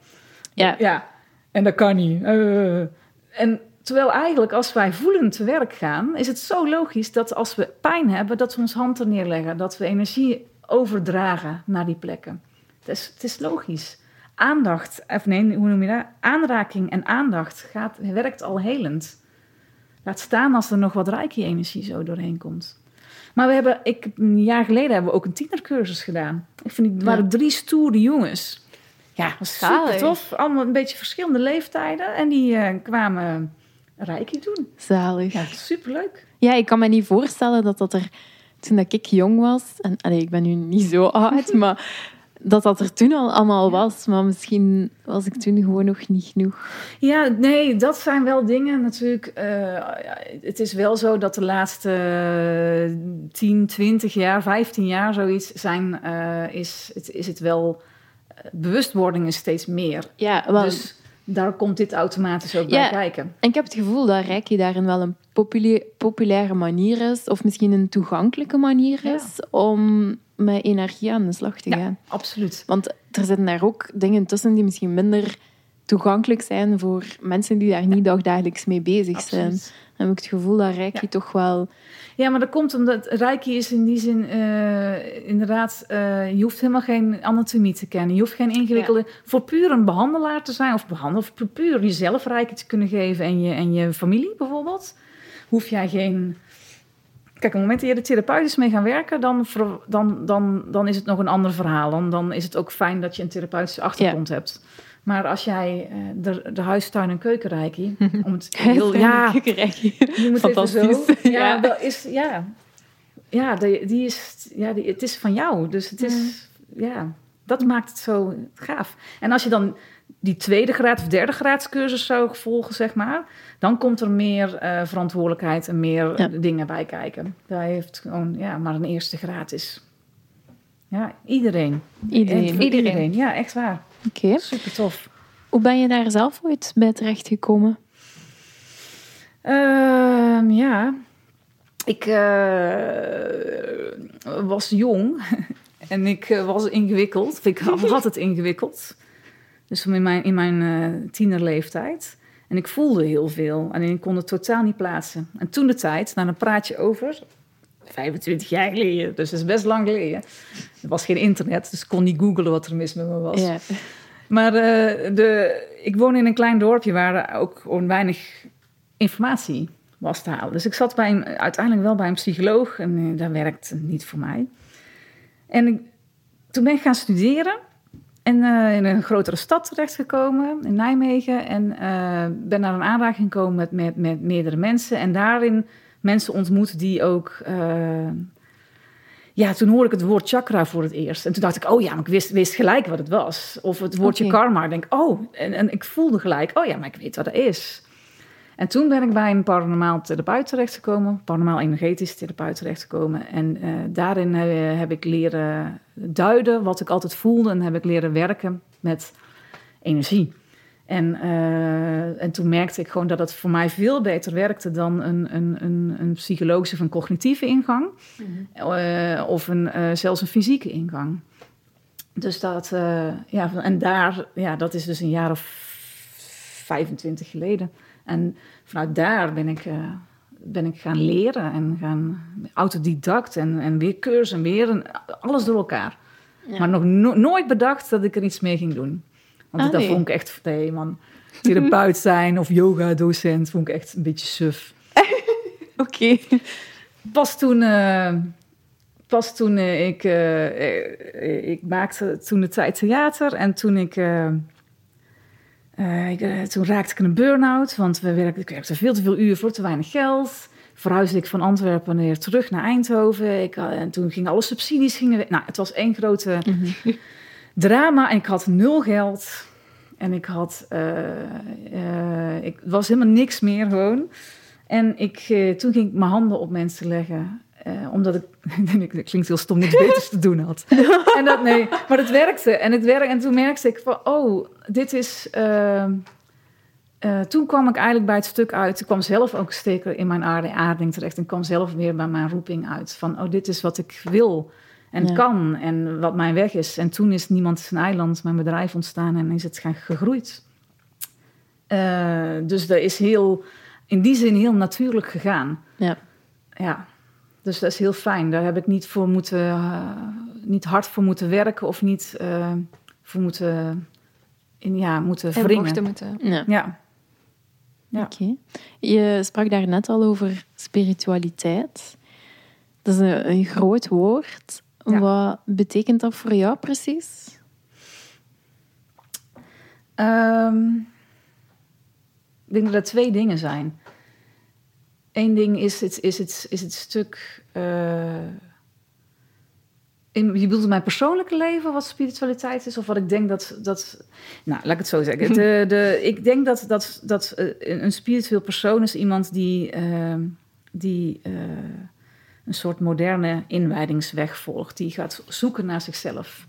Speaker 4: Ja.
Speaker 3: Ja, en dat kan niet. Eh. en terwijl eigenlijk, als wij voelend te werk gaan, is het zo logisch dat als we pijn hebben, dat we ons hand er neerleggen. Dat we energie overdragen naar die plekken. Het is, het is logisch. Aandacht, of nee, hoe noem je dat? Aanraking en aandacht gaat, werkt al helend. Laat staan als er nog wat reiki-energie zo doorheen komt. Maar we hebben, ik, een jaar geleden hebben we ook een tienercursus gedaan. Ik vind, het waren drie stoere jongens. Ja, dat was super tof. Allemaal een beetje verschillende leeftijden. En die eh, kwamen Reiki doen.
Speaker 4: Zalig.
Speaker 3: Ja, superleuk.
Speaker 4: Ja, ik kan me niet voorstellen dat dat er toen dat ik jong was, en allee, ik ben nu niet zo oud, (laughs) maar dat dat er toen al allemaal was. Maar misschien was ik toen gewoon nog niet genoeg.
Speaker 3: Ja, nee, dat zijn wel dingen natuurlijk. eh, het is wel zo dat de laatste eh, 10, 20 jaar, 15 jaar zoiets zijn, eh, is, het, is het wel. eh, bewustwording is steeds meer.
Speaker 4: Ja,
Speaker 3: Dus daar komt dit automatisch ook
Speaker 4: Ja.
Speaker 3: bij kijken.
Speaker 4: en ik heb het gevoel dat Reiki daarin wel een popula- populaire manier is, of misschien een toegankelijke manier
Speaker 3: Ja.
Speaker 4: is, om met energie aan de slag te
Speaker 3: Ja.
Speaker 4: gaan.
Speaker 3: Absoluut.
Speaker 4: Want er zitten daar ook dingen tussen die misschien minder toegankelijk zijn voor mensen die daar niet dagdagelijks mee bezig zijn.
Speaker 3: Absoluut.
Speaker 4: Dan heb ik het gevoel dat Reiki
Speaker 3: Ja.
Speaker 4: toch wel...
Speaker 3: Ja, maar dat komt omdat Reiki is in die zin eh, inderdaad, eh, je hoeft helemaal geen anatomie te kennen. Je hoeft geen ingewikkelde, voor puur een behandelaar te zijn of behandel, of pu- puur jezelf Reiki te kunnen geven en je, en je familie bijvoorbeeld. Hoef jij geen. Kijk, op het moment dat je er therapeutisch mee gaat werken, dan, dan, dan, dan is het nog een ander verhaal. Dan, dan is het ook fijn dat je een therapeutische achtergrond hebt. Maar als jij eh, de, de huistuin- en keukenreiki, (laughs) om het heel, ja, je moet even zo.
Speaker 4: Fantastisch. (laughs)
Speaker 3: Ja,
Speaker 4: Ja.
Speaker 3: dat is, ja. Ja, die, die is, ja die, het is van jou. Dus het is, ja, dat maakt het zo gaaf. En als je dan die tweede graad of derde graadscursus zou volgen, zeg maar, dan komt er meer eh, verantwoordelijkheid en meer
Speaker 4: Ja.
Speaker 3: dingen bij kijken. Daar heeft gewoon, ja, maar een eerste graad is. Ja, iedereen.
Speaker 4: Iedereen.
Speaker 2: Iedereen.
Speaker 3: Ja, echt waar.
Speaker 4: Oké.
Speaker 3: Super tof.
Speaker 4: Hoe ben je daar zelf ooit bij terechtgekomen?
Speaker 3: Ehm, ja, ik eh, was jong (laughs) en ik eh, was ingewikkeld. Ik had (laughs) het ingewikkeld. Dus in mijn, in mijn eh, tienerleeftijd. En ik voelde heel veel en ik kon het totaal niet plaatsen. En toen de tijd, na een praatje over, 25 jaar geleden, dus dat is best lang geleden. Er was geen internet, dus ik kon niet googlen wat er mis met me was.
Speaker 4: Ja.
Speaker 3: Maar eh, de, ik woon in een klein dorpje waar ook gewoon weinig informatie was te halen. Dus ik zat bij een, uiteindelijk wel bij een psycholoog en eh, dat werkte niet voor mij. En ik, toen ben ik gaan studeren en eh, in een grotere stad terechtgekomen, in Nijmegen. En eh, ben naar een aanraking gekomen met, met, met meerdere mensen. En daarin mensen ontmoet die ook... eh, ja, toen hoorde ik het woord chakra voor het eerst. En toen dacht ik, oh ja, maar ik wist, wist gelijk wat het was. Of het woordje karma. Ik denk, oh, en, en ik voelde gelijk, oh ja, maar ik weet wat dat is. En toen ben ik bij een paranormaal therapeut terechtgekomen. Paranormaal energetisch therapeut terechtgekomen. En eh, daarin eh, heb ik leren duiden wat ik altijd voelde. En heb ik leren werken met energie. En, eh, en toen merkte ik gewoon dat het voor mij veel beter werkte dan een, een, een, een psychologische of een cognitieve ingang. Eh, of een, zelfs een fysieke ingang. Dus dat, ja, en daar, ja, dat is dus een jaar of 25 geleden. En vanuit daar ben ik, eh, ben ik gaan leren en gaan autodidact en, en weer cursus en weer en alles door elkaar.
Speaker 4: Ja.
Speaker 3: Maar nog no- nooit bedacht dat ik er iets mee ging doen. Want
Speaker 4: Ah,
Speaker 3: dat
Speaker 4: nee.
Speaker 3: vond ik echt, nee man, therapeut (laughs) zijn of yoga-docent vond ik echt een beetje suf. (laughs)
Speaker 4: Oké.
Speaker 3: Pas toen, eh, pas toen eh, ik, ik maakte toen de tijd theater en toen ik, eh, eh, ik, eh, toen raakte ik in een burn-out, want we werkten, ik werkte veel te veel uur voor te weinig geld. Verhuisde ik van Antwerpen weer terug naar Eindhoven. Ik, had- en toen gingen alle subsidies gingen weg. Nou, het was één grote drama en ik had nul geld. En ik had, eh, eh, ik was helemaal niks meer gewoon. En ik, eh, toen ging ik mijn handen op mensen leggen. Eh, omdat ik, (laughs) dat klinkt heel stom, niks beters te doen had. (laughs) en dat, nee, maar het werkte. En, het werkte. en toen merkte ik van, oh, dit is... eh, eh, toen kwam ik eigenlijk bij het stuk uit. Ik kwam zelf ook steken in mijn aarde, aarding terecht. En kwam zelf weer bij mijn roeping uit. Van, oh, dit is wat ik wil en
Speaker 4: Ja.
Speaker 3: kan. En wat mijn weg is. En toen is niemand zijn eiland, mijn bedrijf ontstaan. En is het gaan gegroeid. Eh, dus dat is heel, in die zin heel natuurlijk gegaan.
Speaker 4: Ja.
Speaker 3: Ja, dus dat is heel fijn. Daar heb ik niet voor moeten, eh, niet hard voor moeten werken of niet eh, voor moeten, in, ja, moeten
Speaker 2: En
Speaker 3: wringen.
Speaker 2: moeten.
Speaker 4: ja.
Speaker 3: Ja. Ja.
Speaker 4: Oké. Je sprak daar net al over spiritualiteit. Dat is een, een groot woord.
Speaker 3: Ja.
Speaker 4: Wat betekent dat voor jou precies?
Speaker 3: Ehm, ik denk dat er twee dingen zijn. Eén ding is het, is het, is het stuk. eh, in, je bedoelt in mijn persoonlijke leven wat spiritualiteit is? Of wat ik denk dat. dat nou, laat ik het zo zeggen. (laughs) De, de, ik denk dat, dat, dat eh, een spiritueel persoon is iemand die, eh, die eh, een soort moderne inwijdingsweg volgt. Die gaat zoeken naar zichzelf.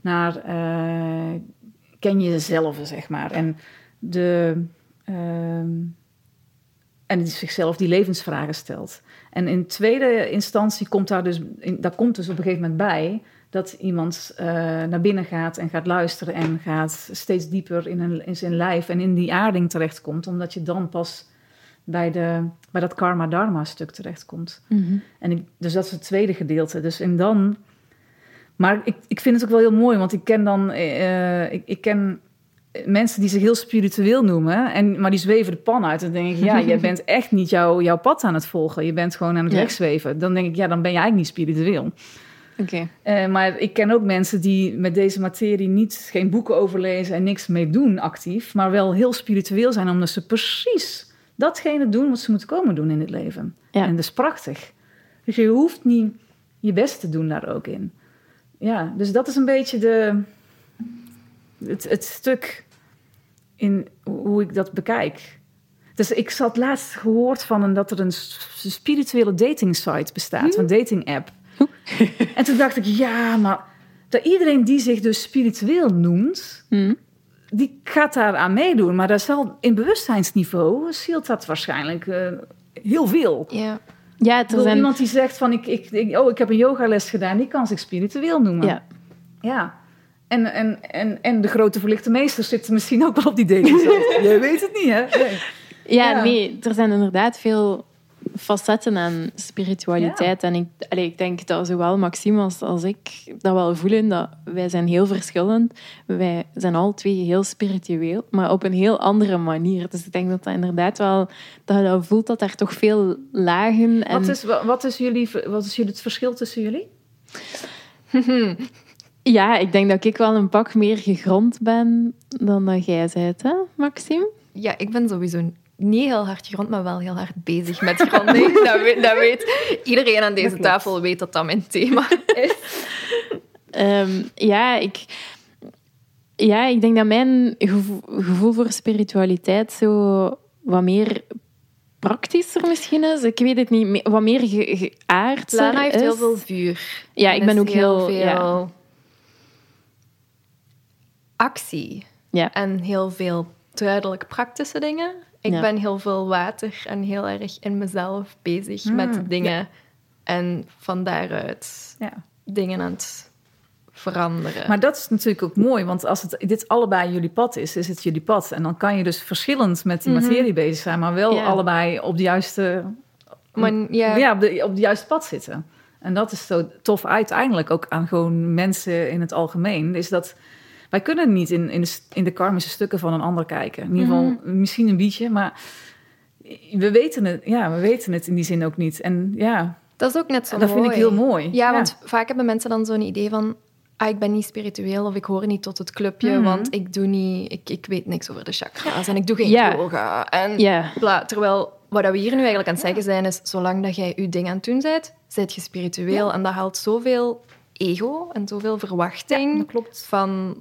Speaker 3: Naar ken je jezelf, zeg maar. En de. En zichzelf die levensvragen stelt. En in tweede instantie komt daar dus, in, daar komt dus op een gegeven moment bij dat iemand eh, naar binnen gaat en gaat luisteren en gaat steeds dieper in, een, in zijn lijf en in die aarding terechtkomt, omdat je dan pas bij, de, bij dat karma-dharma-stuk terechtkomt. En ik, dus dat is het tweede gedeelte. Dus en dan. Maar ik, ik vind het ook wel heel mooi, want ik ken dan. eh, ik, ik ken mensen die zich heel spiritueel noemen, en, maar die zweven de pan uit. En dan denk ik, ja, (laughs) jij bent echt niet jouw jouw pad aan het volgen. Je bent gewoon aan het
Speaker 4: Ja.
Speaker 3: wegzweven. Dan denk ik, ja, dan ben je eigenlijk niet spiritueel.
Speaker 4: Oké.
Speaker 3: Eh, maar ik ken ook mensen die met deze materie niet, geen boeken over lezen en niks mee doen actief, maar wel heel spiritueel zijn, omdat ze precies datgene doen wat ze moeten komen doen in het leven.
Speaker 4: Ja.
Speaker 3: En dat is prachtig. Dus je hoeft niet je best te doen daar ook in. Ja, dus dat is een beetje de, het, het stuk in hoe ik dat bekijk. Dus ik zat laatst gehoord van een, dat er een spirituele dating site bestaat, een dating app. (laughs) En toen dacht ik, ja, maar dat iedereen die zich dus spiritueel noemt,
Speaker 4: Hm.
Speaker 3: die gaat daar aan meedoen. Maar dat zal in bewustzijnsniveau scheelt dat waarschijnlijk eh, heel veel.
Speaker 2: Ja.
Speaker 4: Ja, er zijn...
Speaker 3: Iemand die zegt van, ik, ik, ik- oh, ik heb een yogales gedaan, die kan zich spiritueel noemen.
Speaker 4: Ja.
Speaker 3: Ja. En, en, en, en de grote verlichte meesters zitten misschien ook wel op die dating site. Jij weet het niet, hè? Nee.
Speaker 4: Ja,
Speaker 3: Ja.
Speaker 4: nee, er zijn inderdaad veel facetten aan spiritualiteit. En ik, allee, ik denk dat zowel Maxime als, als ik dat wel voelen, dat wij zijn heel verschillend. Wij zijn al twee heel spiritueel, maar op een heel andere manier. Dus ik denk dat dat inderdaad wel, dat je dat voelt dat er toch veel lagen... En,
Speaker 3: Wat, is, wa- wat, is jullie, wat is jullie, het verschil tussen jullie? (laughs)
Speaker 4: Ja, ik denk dat ik wel een pak meer gegrond ben dan dat jij bent, hè, Maxime?
Speaker 2: ja, ik ben sowieso niet heel hard grond, maar wel heel hard bezig met gronding. (laughs) dat, weet, dat weet iedereen aan deze tafel weet dat dat mijn thema is.
Speaker 4: Ehm, ja, ik, ja, ik denk dat mijn gevo- gevoel voor spiritualiteit zo wat meer praktischer misschien is. Ik weet het niet, wat meer ge- geaardser
Speaker 2: Lara heeft
Speaker 4: is.
Speaker 2: heel veel vuur.
Speaker 4: Ja, ik ben ook heel...
Speaker 2: veel
Speaker 4: ja.
Speaker 2: Actie.
Speaker 4: Ja.
Speaker 2: En heel veel duidelijk praktische dingen. Ik
Speaker 4: Ja.
Speaker 2: ben heel veel water en heel erg in mezelf bezig
Speaker 3: Hmm,
Speaker 2: met dingen. En van daaruit
Speaker 3: Ja.
Speaker 2: dingen aan het veranderen.
Speaker 3: Maar dat is natuurlijk ook mooi, want als het, dit allebei jullie pad is, is het jullie pad. En dan kan je dus verschillend met die materie bezig zijn, maar wel allebei op de juiste,
Speaker 2: Maar ja,
Speaker 3: ja. op, de, op de juiste pad zitten. En dat is zo tof uiteindelijk ook aan gewoon mensen in het algemeen. Is dat wij kunnen niet in, in, de, in de karmische stukken van een ander kijken. In ieder geval misschien een beetje, maar we weten het, ja, we weten het in die zin ook niet. En ja,
Speaker 2: dat is ook net zo
Speaker 3: dat vind ik heel mooi.
Speaker 2: Ja, want vaak hebben mensen dan zo'n idee van... Ah, ik ben niet spiritueel of ik hoor niet tot het clubje,
Speaker 3: Mhm.
Speaker 2: want ik doe niet... Ik, ik weet niks over de chakra's en ik doe geen
Speaker 4: Ja.
Speaker 2: yoga. En
Speaker 4: Ja.
Speaker 2: bla. Terwijl wat we hier nu eigenlijk aan het zeggen zijn is... Zolang dat jij je ding aan het doen bent, zit je spiritueel. En dat haalt zoveel ego en zoveel verwachting
Speaker 3: klopt.
Speaker 2: van...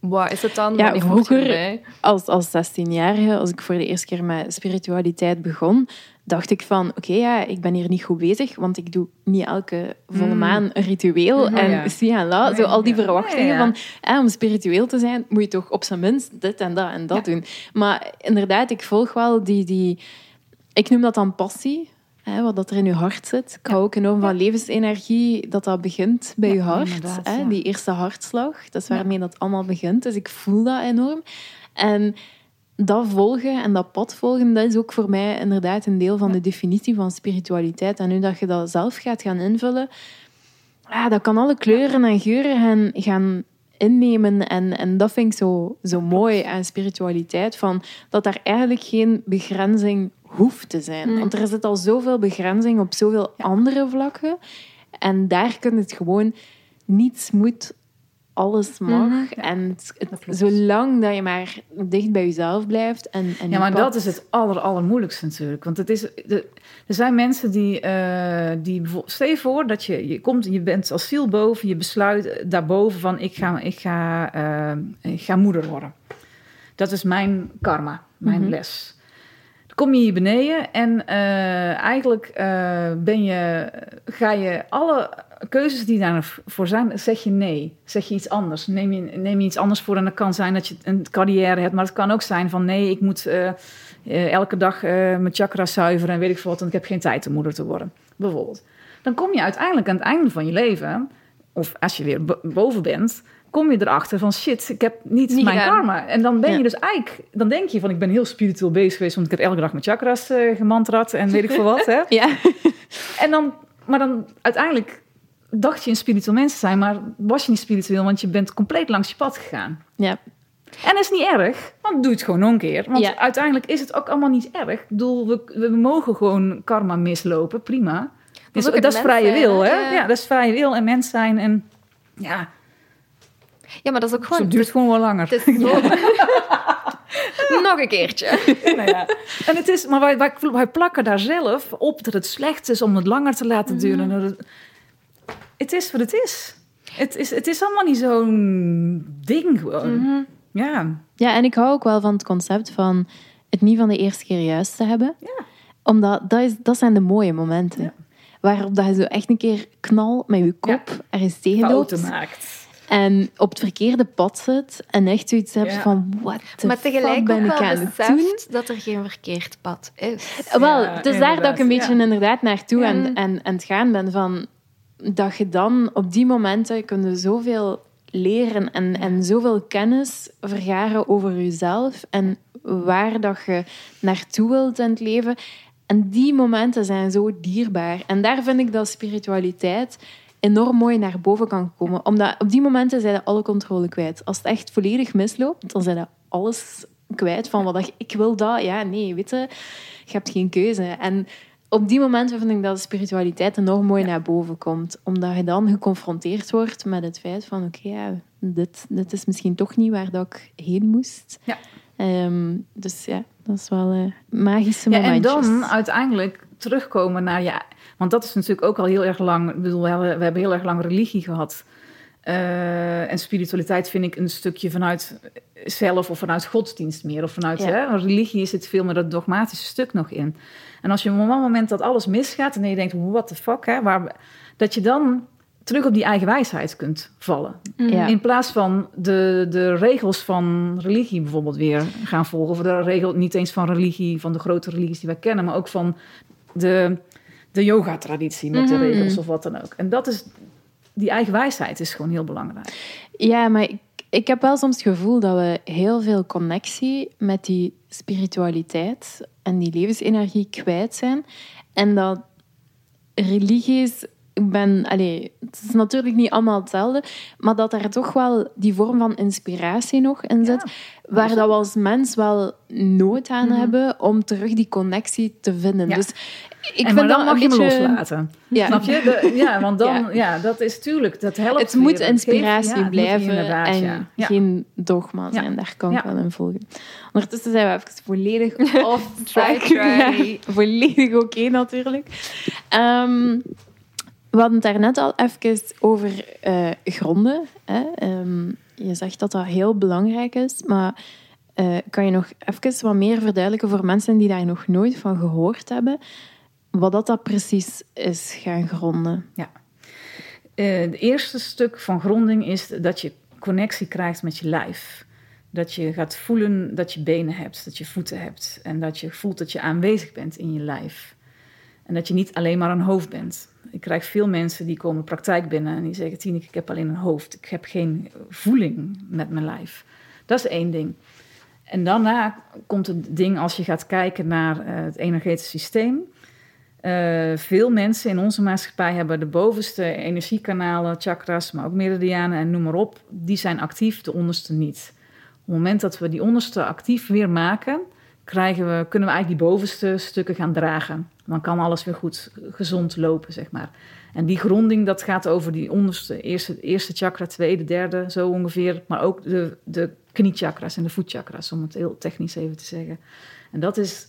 Speaker 2: Wat is het dan?
Speaker 4: Ja, vroeger-? Als, als 16-jarige, als ik voor de eerste keer met spiritualiteit begon, dacht ik van, oké, ja, ik ben hier niet goed bezig, want ik doe niet elke volle maan een ritueel.
Speaker 3: Mm.
Speaker 4: si en la, zo al die verwachtingen
Speaker 3: Ja, ja.
Speaker 4: van, eh, om spiritueel te zijn, moet je toch op zijn minst dit en dat en dat doen. Maar inderdaad, ik volg wel die... die ik noem dat dan passie. Hè, wat dat er in je hart zit. Ik hou ook enorm van levensenergie, dat dat begint bij je hart. Hè. Die eerste hartslag, dat is waarmee dat allemaal begint. Dus ik voel dat enorm. En dat volgen en dat pad volgen, dat is ook voor mij inderdaad een deel van de definitie van spiritualiteit. En nu dat je dat zelf gaat gaan invullen, ja, dat kan alle kleuren en geuren gaan, gaan innemen. En, en dat vind ik zo, zo mooi aan spiritualiteit, van dat daar eigenlijk geen begrenzing hoeft te zijn. Want er zit al zoveel begrenzing op zoveel andere vlakken. En daar kun je het gewoon... Niets moet alles mag.
Speaker 2: Mhm.
Speaker 4: En het,
Speaker 3: dat
Speaker 4: zolang dat je maar dicht bij jezelf blijft. En, en
Speaker 3: Ja, maar
Speaker 4: pad-
Speaker 3: dat is het aller, allermoeilijkste natuurlijk. Want het is, de, er zijn mensen die, eh die. Stel je voor dat je, je komt, je bent als ziel boven, je besluit daarboven van ik ga, ik ga, eh, ik ga moeder worden. Dat is mijn karma, mijn
Speaker 4: Mhm.
Speaker 3: les. Kom je hier beneden en eh, eigenlijk eh, ben je, ga je alle keuzes die daarvoor zijn, zeg je nee. Zeg je iets anders. Neem je, neem je iets anders voor en dat kan zijn dat je een carrière hebt, maar het kan ook zijn van nee, ik moet eh, elke dag mijn chakra zuiveren en weet ik veel wat, en ik heb geen tijd om moeder te worden, bijvoorbeeld. Dan kom je uiteindelijk aan het einde van je leven, of als je weer bo- boven bent, kom je erachter van shit, ik heb niet,
Speaker 2: Niet
Speaker 3: mijn
Speaker 2: gedaan.
Speaker 3: karma. En dan ben
Speaker 4: Ja.
Speaker 3: je dus eigenlijk, dan denk je van ik ben heel spiritueel bezig geweest, want ik heb elke dag mijn chakras gemantrad en weet ik veel wat. Hè? (laughs)
Speaker 4: Ja. (laughs)
Speaker 3: En dan, maar dan uiteindelijk dacht je een spiritueel mens te zijn, maar was je niet spiritueel, want je bent compleet langs je pad gegaan.
Speaker 4: ja.
Speaker 3: En dat is niet erg, want doe het gewoon nog een keer. Want
Speaker 4: Ja.
Speaker 3: uiteindelijk is het ook allemaal niet erg. Ik bedoel, we, we mogen gewoon karma mislopen, prima. Dat is, dat is vrije wil,
Speaker 2: hè?
Speaker 3: hè?
Speaker 2: Ja.
Speaker 3: Ja. dat is vrije wil en mens zijn. En ja,
Speaker 2: Ja, maar dat is ook
Speaker 3: zo
Speaker 2: gewoon...
Speaker 3: duurt gewoon wel langer.
Speaker 2: Het is. (laughs) (laughs) Nog een keertje. (laughs)
Speaker 3: Nou ja. En het is, maar wij, wij, wij plakken daar zelf op dat het slecht is om het langer te laten duren.
Speaker 2: Mhm.
Speaker 3: Dat het, het is wat het is. Het is, het is allemaal niet zo'n ding gewoon.
Speaker 2: Mhm.
Speaker 3: Ja.
Speaker 4: ja, en ik hou ook wel van het concept van het niet van de eerste keer juist te hebben.
Speaker 3: Ja.
Speaker 4: Omdat dat, is, dat zijn de mooie momenten.
Speaker 3: Ja.
Speaker 4: Waarop dat je zo echt een keer knal met je kop ergens tegenloopt.
Speaker 3: Fouten maakt.
Speaker 4: En op het verkeerde pad zit. En echt zoiets hebt
Speaker 3: Ja.
Speaker 4: van, wat de
Speaker 2: Maar
Speaker 4: fuck
Speaker 2: tegelijk
Speaker 4: ben
Speaker 2: ook
Speaker 4: ik
Speaker 2: wel
Speaker 4: aan het doen?
Speaker 2: dat er geen verkeerd pad is.
Speaker 4: Wel,
Speaker 3: Ja,
Speaker 4: het is daar dat ik een beetje
Speaker 3: ja.
Speaker 4: inderdaad naartoe
Speaker 2: Ja.
Speaker 4: aan, aan, aan het gaan ben. Van, dat je dan op die momenten kun je zoveel leren en, en zoveel kennis vergaren over jezelf en waar dat je naartoe wilt in het leven. En die momenten zijn zo dierbaar. En daar vind ik dat spiritualiteit enorm mooi naar boven kan komen. Omdat op die momenten zijn alle controle kwijt. Als het echt volledig misloopt, dan zijn alles kwijt van wat ik wil dat. Ja, nee, weet je, je hebt geen keuze. En op die momenten vind ik dat de spiritualiteit enorm mooi naar boven komt. Omdat je dan geconfronteerd wordt met het feit van... Oké, ja, dit, dit is misschien toch niet waar dat ik heen moest.
Speaker 3: Ja.
Speaker 4: Ehm, dus ja, dat is wel eh, magische
Speaker 3: Ja, en
Speaker 4: momentjes.
Speaker 3: dan uiteindelijk terugkomen naar ja. Want dat is natuurlijk ook al heel erg lang. Ik bedoel, we hebben, we hebben heel erg lang religie gehad. Eh, en spiritualiteit vind ik een stukje vanuit zelf of vanuit godsdienst meer. Of vanuit
Speaker 4: Ja.
Speaker 3: hè, religie zit veel meer dat dogmatische stuk nog in. En als je op een moment dat alles misgaat en je denkt, what the fuck, hè, waar, dat je dan terug op die eigen wijsheid kunt vallen.
Speaker 4: Ja.
Speaker 3: In plaats van de, de regels van religie bijvoorbeeld weer gaan volgen. Of de regel niet eens van religie, van de grote religies die wij kennen, maar ook van de, de yoga-traditie met
Speaker 2: Mhm.
Speaker 3: de regels of wat dan ook. En dat is, die eigen wijsheid is gewoon heel belangrijk.
Speaker 4: Ja, maar ik, ik heb wel soms het gevoel dat we heel veel connectie met die spiritualiteit en die levensenergie kwijt zijn. En dat religies, ik ben, allee, het is natuurlijk niet allemaal hetzelfde, maar dat daar toch wel die vorm van inspiratie nog in zit, waar dat we als mens wel nood aan hebben om terug die connectie te vinden.
Speaker 3: Ja.
Speaker 4: Dus ik
Speaker 3: en
Speaker 4: vind
Speaker 3: dan
Speaker 4: dat
Speaker 3: mag je
Speaker 4: beetje...
Speaker 3: loslaten.
Speaker 4: Ja.
Speaker 3: Snap je? De- (laughs) ja, want dan,
Speaker 4: Ja.
Speaker 3: ja. dat is tuurlijk, dat helpt
Speaker 4: Het moet inspiratie
Speaker 3: ja,
Speaker 4: blijven en geen dogma zijn. Daar kan ik wel in volgen. Ondertussen zijn we even volledig (laughs) off track.
Speaker 2: Try,
Speaker 4: volledig oké natuurlijk. Ehm, we hadden het daarnet al even over eh, gronden. Hè? Ehm, je zegt dat dat heel belangrijk is, maar eh, kan je nog even wat meer verduidelijken voor mensen die daar nog nooit van gehoord hebben, wat dat, dat precies is gaan gronden?
Speaker 3: Eh, het eerste stuk van gronding is dat je connectie krijgt met je lijf. Dat je gaat voelen dat je benen hebt, dat je voeten hebt. En dat je voelt dat je aanwezig bent in je lijf. En dat je niet alleen maar een hoofd bent. Ik krijg veel mensen die komen praktijk binnen en die zeggen: Tineke, ik heb alleen een hoofd. Ik heb geen voeling met mijn lijf. Dat is één ding. En daarna komt het ding als je gaat kijken naar eh, het energetisch systeem. Eh, veel mensen in onze maatschappij hebben de bovenste energiekanalen, chakras, maar ook meridianen en noem maar op. Die zijn actief, de onderste niet. Op het moment dat we die onderste actief weer maken, krijgen we, kunnen we eigenlijk die bovenste stukken gaan dragen. Dan kan alles weer goed gezond lopen, zeg maar. En die gronding, dat gaat over die onderste, eerste, eerste chakra, tweede, derde, zo ongeveer. Maar ook de, de kniechakra's en de voetchakras, om het heel technisch even te zeggen. En dat is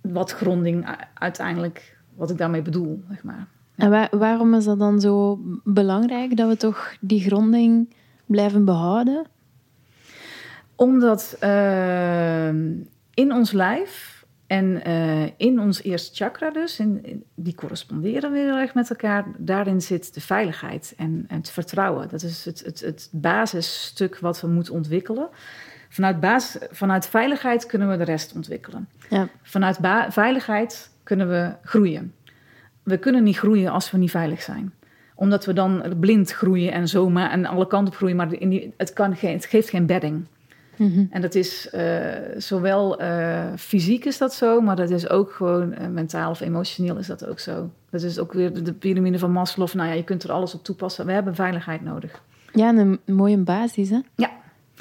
Speaker 3: wat gronding uiteindelijk, wat ik daarmee bedoel, zeg maar.
Speaker 4: En waarom is dat dan zo belangrijk dat we toch die gronding blijven behouden?
Speaker 3: Omdat uh, in ons lijf en uh, in ons eerste chakra dus, in, die corresponderen weer heel erg met elkaar, daarin zit de veiligheid en, en het vertrouwen. Dat is het, het, het basisstuk wat we moeten ontwikkelen. Vanuit, basis, vanuit veiligheid kunnen we de rest ontwikkelen. Ja. Vanuit veiligheid kunnen we groeien. We kunnen niet groeien als we niet veilig zijn omdat we dan blind groeien en zomaar en alle kanten op groeien, maar in die, het, kan geen, het geeft geen bedding. Mhm. En dat is uh, zowel uh, fysiek is dat zo, maar dat is ook gewoon uh, mentaal of emotioneel is dat ook zo. Dat is ook weer de piramide van Maslow. Nou ja, je kunt er alles op toepassen. We hebben veiligheid nodig.
Speaker 4: Ja, een mooie basis, hè?
Speaker 3: Ja.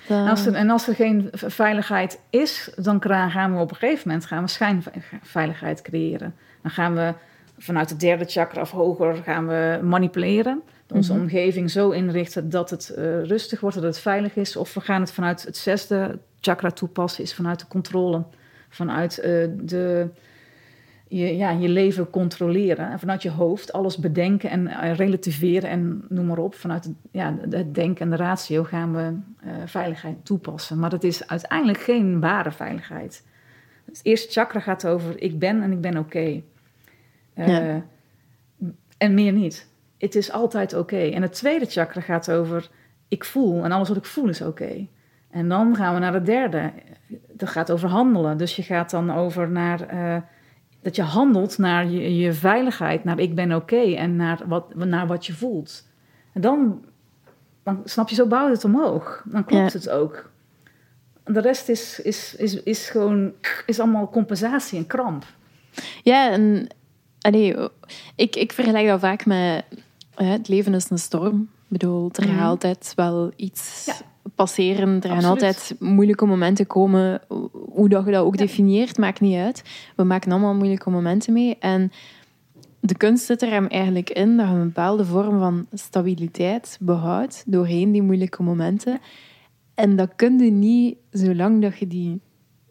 Speaker 3: En als, er, en als er geen veiligheid is, dan gaan we op een gegeven moment gaan we schijnveiligheid creëren. Dan gaan we vanuit het derde chakra of hoger gaan we manipuleren onze mhm. omgeving zo inrichten dat het uh, rustig wordt, dat het veilig is. Of we gaan het vanuit het zesde chakra toepassen, is vanuit de controle. Vanuit uh, de, je, ja, je leven controleren. En vanuit je hoofd alles bedenken en uh, relativeren en noem maar op. Vanuit het, ja, het denken en de ratio gaan we veiligheid toepassen. Maar dat is uiteindelijk geen ware veiligheid. Het eerste chakra gaat over ik ben en ik ben oké. Ja. En meer niet het is altijd oké. En het tweede chakra gaat over ik voel en alles wat ik voel is oké. En dan gaan we naar het derde. Dat gaat over handelen. Dus je gaat dan over naar uh, dat je handelt naar je, je veiligheid, naar ik ben oké en naar wat, naar wat je voelt. En dan, dan snap je, zo bouwt het omhoog. Dan klopt het ook. De rest is, is, is, is gewoon is allemaal compensatie en kramp.
Speaker 4: Ja, en allee, ik, ik vergelijk dat vaak met het leven is een storm. Ik bedoel, er gaat mhm. altijd wel iets passeren. Er gaan altijd moeilijke momenten komen. Hoe dat je dat ook definieert, maakt niet uit. We maken allemaal moeilijke momenten mee. En de kunst zit er hem eigenlijk in dat je een bepaalde vorm van stabiliteit behoudt doorheen die moeilijke momenten. En dat kun je niet zolang dat je die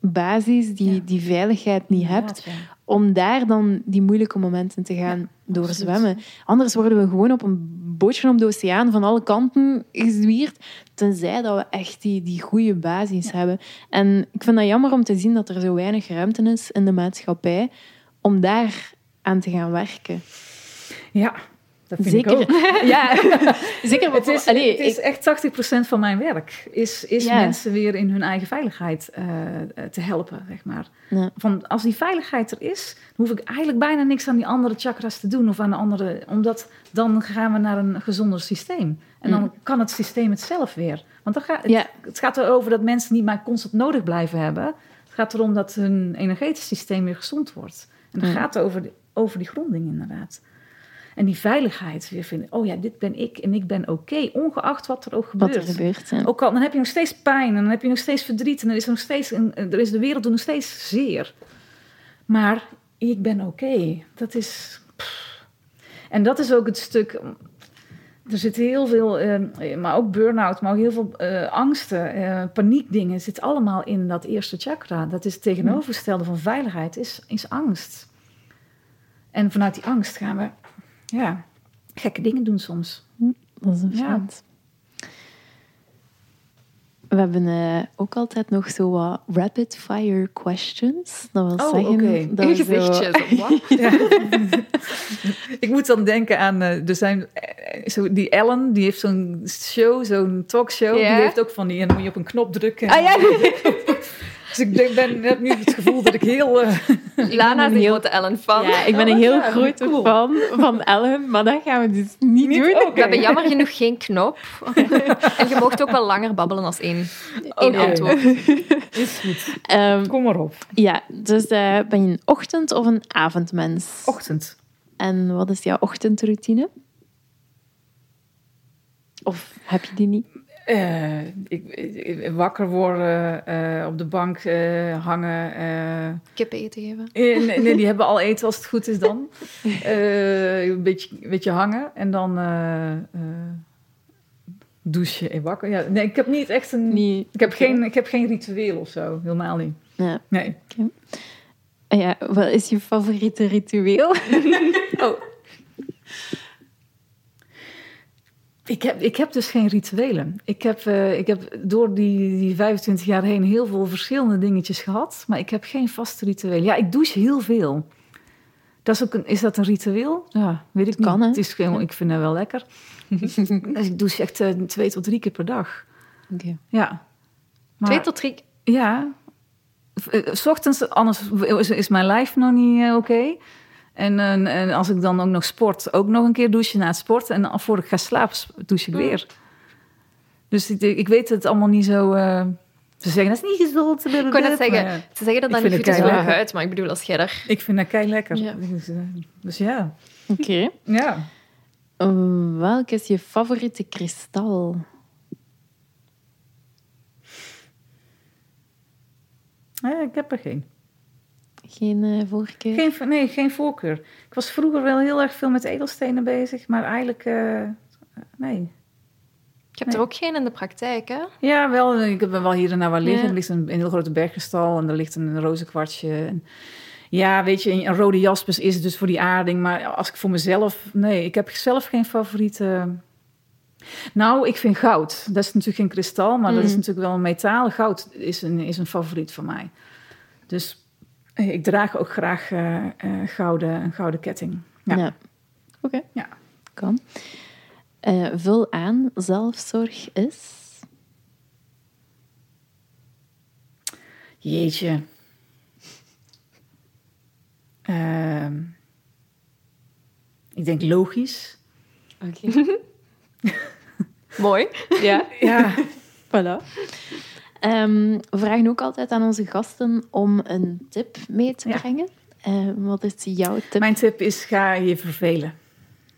Speaker 4: basis, die, die veiligheid niet hebt, om daar dan die moeilijke momenten te gaan ja, doorzwemmen. Anders worden we gewoon op een bootje op de oceaan van alle kanten gezwierd, tenzij dat we echt die, die goede basis hebben. En ik vind dat jammer om te zien dat er zo weinig ruimte is in de maatschappij om daar aan te gaan werken.
Speaker 3: Ja, dat vind
Speaker 4: zeker.
Speaker 3: ik ook. (laughs)
Speaker 4: Ja, (laughs) zeker.
Speaker 3: Het is, allee, het is echt 80% van mijn werk. Is, is mensen weer in hun eigen veiligheid uh, te helpen, zeg maar. Ja. Van, als die veiligheid er is, hoef ik eigenlijk bijna niks aan die andere chakras te doen. Of aan de andere, omdat dan gaan we naar een gezonder systeem. En dan kan het systeem het zelf weer. Want dan gaat, het, het gaat erover dat mensen niet maar constant nodig blijven hebben. Het gaat erom dat hun energetisch systeem weer gezond wordt. En dan gaat het over, over die gronding inderdaad. En die veiligheid weer vinden. Oh ja, dit ben ik en ik ben oké, ongeacht wat er ook gebeurt.
Speaker 4: Wat er gebeurt,
Speaker 3: Ook al, dan heb je nog steeds pijn en dan heb je nog steeds verdriet en er is, nog steeds een, er is de wereld nog steeds zeer. Maar ik ben oké. Dat is... En dat is ook het stuk... Er zit heel veel, uh, maar ook burn-out, maar ook heel veel angsten, uh, paniekdingen, zit allemaal in dat eerste chakra. Dat is het tegenovergestelde van veiligheid, is, is angst. En vanuit die angst gaan we ja, gekke dingen doen soms.
Speaker 4: Hm, dat is een ja. We hebben uh, ook altijd nog zo wat rapid fire questions. Dat wil
Speaker 3: oh,
Speaker 4: zeggen
Speaker 3: okay.
Speaker 4: dat
Speaker 3: Gewichtjes zo... (laughs) ja. Ik moet dan denken aan, uh, er zijn uh, zo die Ellen, die heeft zo'n show, zo'n talkshow. Yeah. Die heeft ook van die, en dan moet je op een knop drukken.
Speaker 2: Ah, ja. (laughs)
Speaker 3: Dus ik ben, ben, heb nu het gevoel dat ik heel... Uh... (laughs)
Speaker 2: Lana is een grote Ellen-fan.
Speaker 4: Ja, ik ben een heel oh, grote cool. fan van Ellen, maar dat gaan we dus niet, niet doen.
Speaker 2: Okay. We hebben jammer genoeg geen knop. (laughs) en je mocht ook wel langer babbelen als één, één okay. antwoord. (laughs)
Speaker 3: Is goed. Um, Kom maar op.
Speaker 4: Ja, dus uh, ben je een ochtend- of een avondmens?
Speaker 3: Ochtend.
Speaker 4: En wat is jouw ochtendroutine? Of heb je die niet?
Speaker 3: Eh, ik, ik- wakker worden, eh, op de bank eh, hangen.
Speaker 2: Kippen eten geven.
Speaker 3: nee, nee, die (laughs) hebben al eten als het goed is dan. Een, beetje, een beetje hangen en dan douchen en wakker. Ja, nee, ik heb niet echt een... Ik heb, geen, ik heb geen ritueel of zo, helemaal niet.
Speaker 4: Ja.
Speaker 3: Nee.
Speaker 4: Ja, wat is je favoriete ritueel? (laughs)
Speaker 3: Oh. (laughs) Ik heb, ik heb dus geen rituelen. Ik heb, eh, ik heb door die, die 25 jaar heen heel veel verschillende dingetjes gehad. Maar ik heb geen vaste ritueel. Ja, ik douche heel veel. Dat is, ook een, is dat een ritueel? Ja, weet ik niet.
Speaker 4: Kan?
Speaker 3: Het is gewoon, ik vind dat wel lekker. dus (laughs) ik douche echt eh, twee tot drie keer per dag.
Speaker 4: Oké.
Speaker 3: Ja. Maar,
Speaker 2: Twee tot drie.
Speaker 3: ja. Eh, S ochtends, anders is, mijn lijf nog niet oké. En, eh, en als ik dan ook nog sport, ook nog een keer douchen na het sporten. En dan voor ik ga slapen, douche ik
Speaker 2: Mm.
Speaker 3: weer. Dus ik, ik weet het allemaal niet zo... eh, ze zeggen, dat is niet gezond.
Speaker 2: Ik kon net zeggen, ze zeggen dat
Speaker 3: vind
Speaker 2: niet goed
Speaker 3: het
Speaker 2: is voor je huid, maar ik bedoel, als jij daar...
Speaker 3: ik vind dat kei lekker.
Speaker 2: Ja.
Speaker 3: Dus, eh, dus ja.
Speaker 4: Oké.
Speaker 3: ja.
Speaker 4: Uh, welk is je favoriete kristal?
Speaker 3: Ja, ik heb er geen.
Speaker 4: Geen eh, voorkeur?
Speaker 3: geen. Nee, geen voorkeur. Ik was vroeger wel heel erg veel met edelstenen bezig. Maar eigenlijk, eh, nee.
Speaker 2: Je hebt er ook geen in de praktijk, hè?
Speaker 3: Ja, wel. Ik heb er wel hier en daar waar liggen.
Speaker 2: Ja.
Speaker 3: Er ligt een, een heel grote berggestal en er ligt een rozenkwartsje. En ja, weet je, een rode jaspis is het dus voor die aarding. Maar als ik voor mezelf... Nee, ik heb zelf geen favoriete... Nou, ik vind goud. Dat is natuurlijk geen kristal, maar dat is
Speaker 4: Mm.
Speaker 3: natuurlijk wel een metaal. Goud is een, is een favoriet van mij. Dus eh, ik draag ook graag eh, eh, gouden, een gouden ketting. Ja.
Speaker 4: Oké.
Speaker 3: Ja.
Speaker 4: Kan. Eh, vul aan, zelfzorg is...
Speaker 3: Jeetje. Ehm, ik denk logisch.
Speaker 4: Oké. (laughs)
Speaker 2: Mooi.
Speaker 4: ja,
Speaker 3: Ja,
Speaker 4: voilà. Ehm, we vragen ook altijd aan onze gasten om een tip mee te
Speaker 3: Ja.
Speaker 4: brengen. Eh, wat is jouw tip?
Speaker 3: mijn tip is ga je vervelen.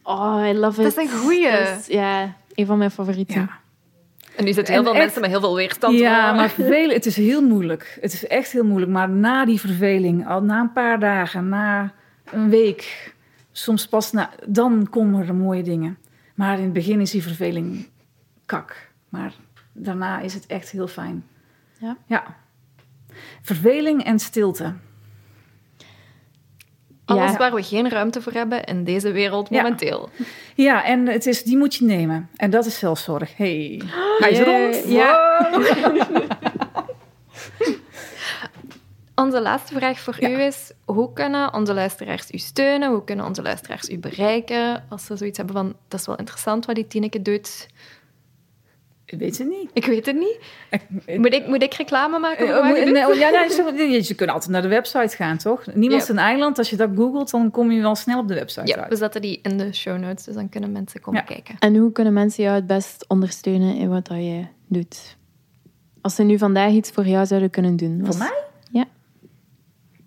Speaker 4: Oh, I love it.
Speaker 2: Dat is een goeie.
Speaker 4: Is, ja, een van mijn favorieten.
Speaker 3: Ja,
Speaker 2: En nu zitten heel
Speaker 3: En
Speaker 2: veel
Speaker 3: echt-
Speaker 2: mensen met heel veel weerstand.
Speaker 3: ja maar vervelen, het is heel moeilijk. Het is echt heel moeilijk. Maar na die verveling, al na een paar dagen, na een week, soms pas na, dan komen er mooie dingen. Maar in het begin is die verveling kak. Maar daarna is het echt heel fijn.
Speaker 4: Ja.
Speaker 3: Ja. Verveling en stilte.
Speaker 2: Alles
Speaker 4: Ja.
Speaker 2: waar we geen ruimte voor hebben in deze wereld
Speaker 3: Ja.
Speaker 2: momenteel.
Speaker 3: Ja, en het is, die moet je nemen. En dat is zelfzorg. Hey. Hij is rond.
Speaker 4: ja. (laughs)
Speaker 2: Onze laatste vraag voor
Speaker 3: Ja.
Speaker 2: u is: hoe kunnen onze luisteraars u steunen? Hoe kunnen onze luisteraars u bereiken? Als ze zoiets hebben van: dat is wel interessant wat die Tineke doet.
Speaker 3: Ik weet het niet.
Speaker 2: Ik weet het niet.
Speaker 3: Ik-
Speaker 2: Moet ik, moet ik reclame maken
Speaker 3: Eh, nee, ja, nee, je, je kunt altijd naar de website gaan, toch? Niemand is
Speaker 2: Ja.
Speaker 3: een eiland. Als je dat googelt, dan kom je wel snel op de website
Speaker 2: Ja, we zetten die in de show notes, dus dan kunnen mensen komen
Speaker 3: Ja.
Speaker 2: kijken.
Speaker 4: En hoe kunnen mensen jou het best ondersteunen in wat dat je doet? Als ze nu vandaag iets voor jou zouden kunnen doen.
Speaker 3: Voor mij?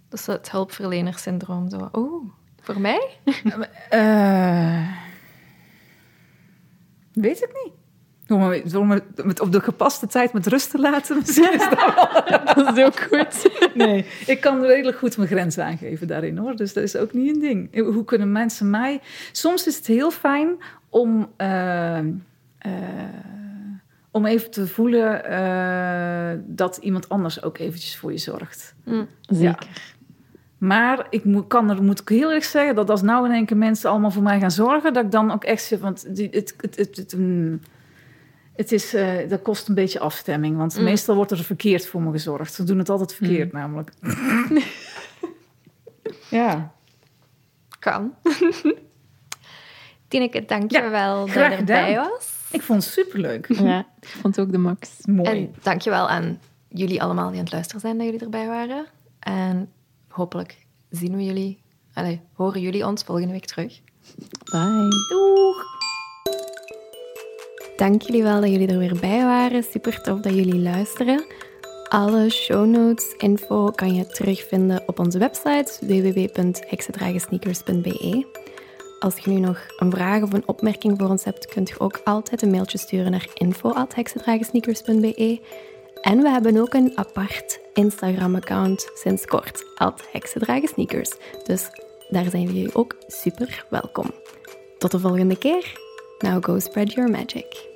Speaker 2: Dat is het hulpverlenersyndroom. Zo. Oeh, voor mij? (laughs)
Speaker 3: Eh, weet het niet. Door me, met, op de gepaste tijd met rust te laten. (laughs) Misschien is dat wel- (laughs)
Speaker 4: Dat is ook goed.
Speaker 3: nee, ik kan redelijk goed mijn grenzen aangeven daarin hoor. Dus dat is ook niet een ding. Hoe kunnen mensen mij. Soms is het heel fijn om. eh, eh, om even te voelen eh, dat iemand anders ook eventjes voor je zorgt.
Speaker 4: Zeker.
Speaker 3: Maar ik moet, kan er, moet ik heel erg zeggen dat als nou in één keer mensen allemaal voor mij gaan zorgen, dat ik dan ook echt zeg, want die, het, het, het, het, mm, het is, eh, dat kost een beetje afstemming. Want
Speaker 2: Mm.
Speaker 3: meestal wordt er verkeerd voor me gezorgd. Ze doen het altijd verkeerd namelijk. (laughs) ja,
Speaker 2: Kan. (laughs) Tineke, dank je
Speaker 3: Ja,
Speaker 2: wel dat je erbij was.
Speaker 3: ik vond het superleuk.
Speaker 4: Ja, ik vond het ook de max.
Speaker 3: Mooi.
Speaker 2: En dank je wel aan jullie allemaal die aan het luisteren zijn dat jullie erbij waren. En hopelijk zien we jullie, allee, horen jullie ons volgende week terug.
Speaker 4: Bye.
Speaker 2: Doeg! Dank jullie wel dat jullie er weer bij waren. Super tof dat jullie luisteren. Alle show notes, info kan je terugvinden op onze website www.heksendragensneakers.be. als je nu nog een vraag of een opmerking voor ons hebt, kunt je ook altijd een mailtje sturen naar info.heksendragensneakers.be. En we hebben ook een apart Instagram-account sinds kort, Heksendragensneakers. Dus daar zijn jullie ook super welkom. Tot de volgende keer. Now go spread your magic.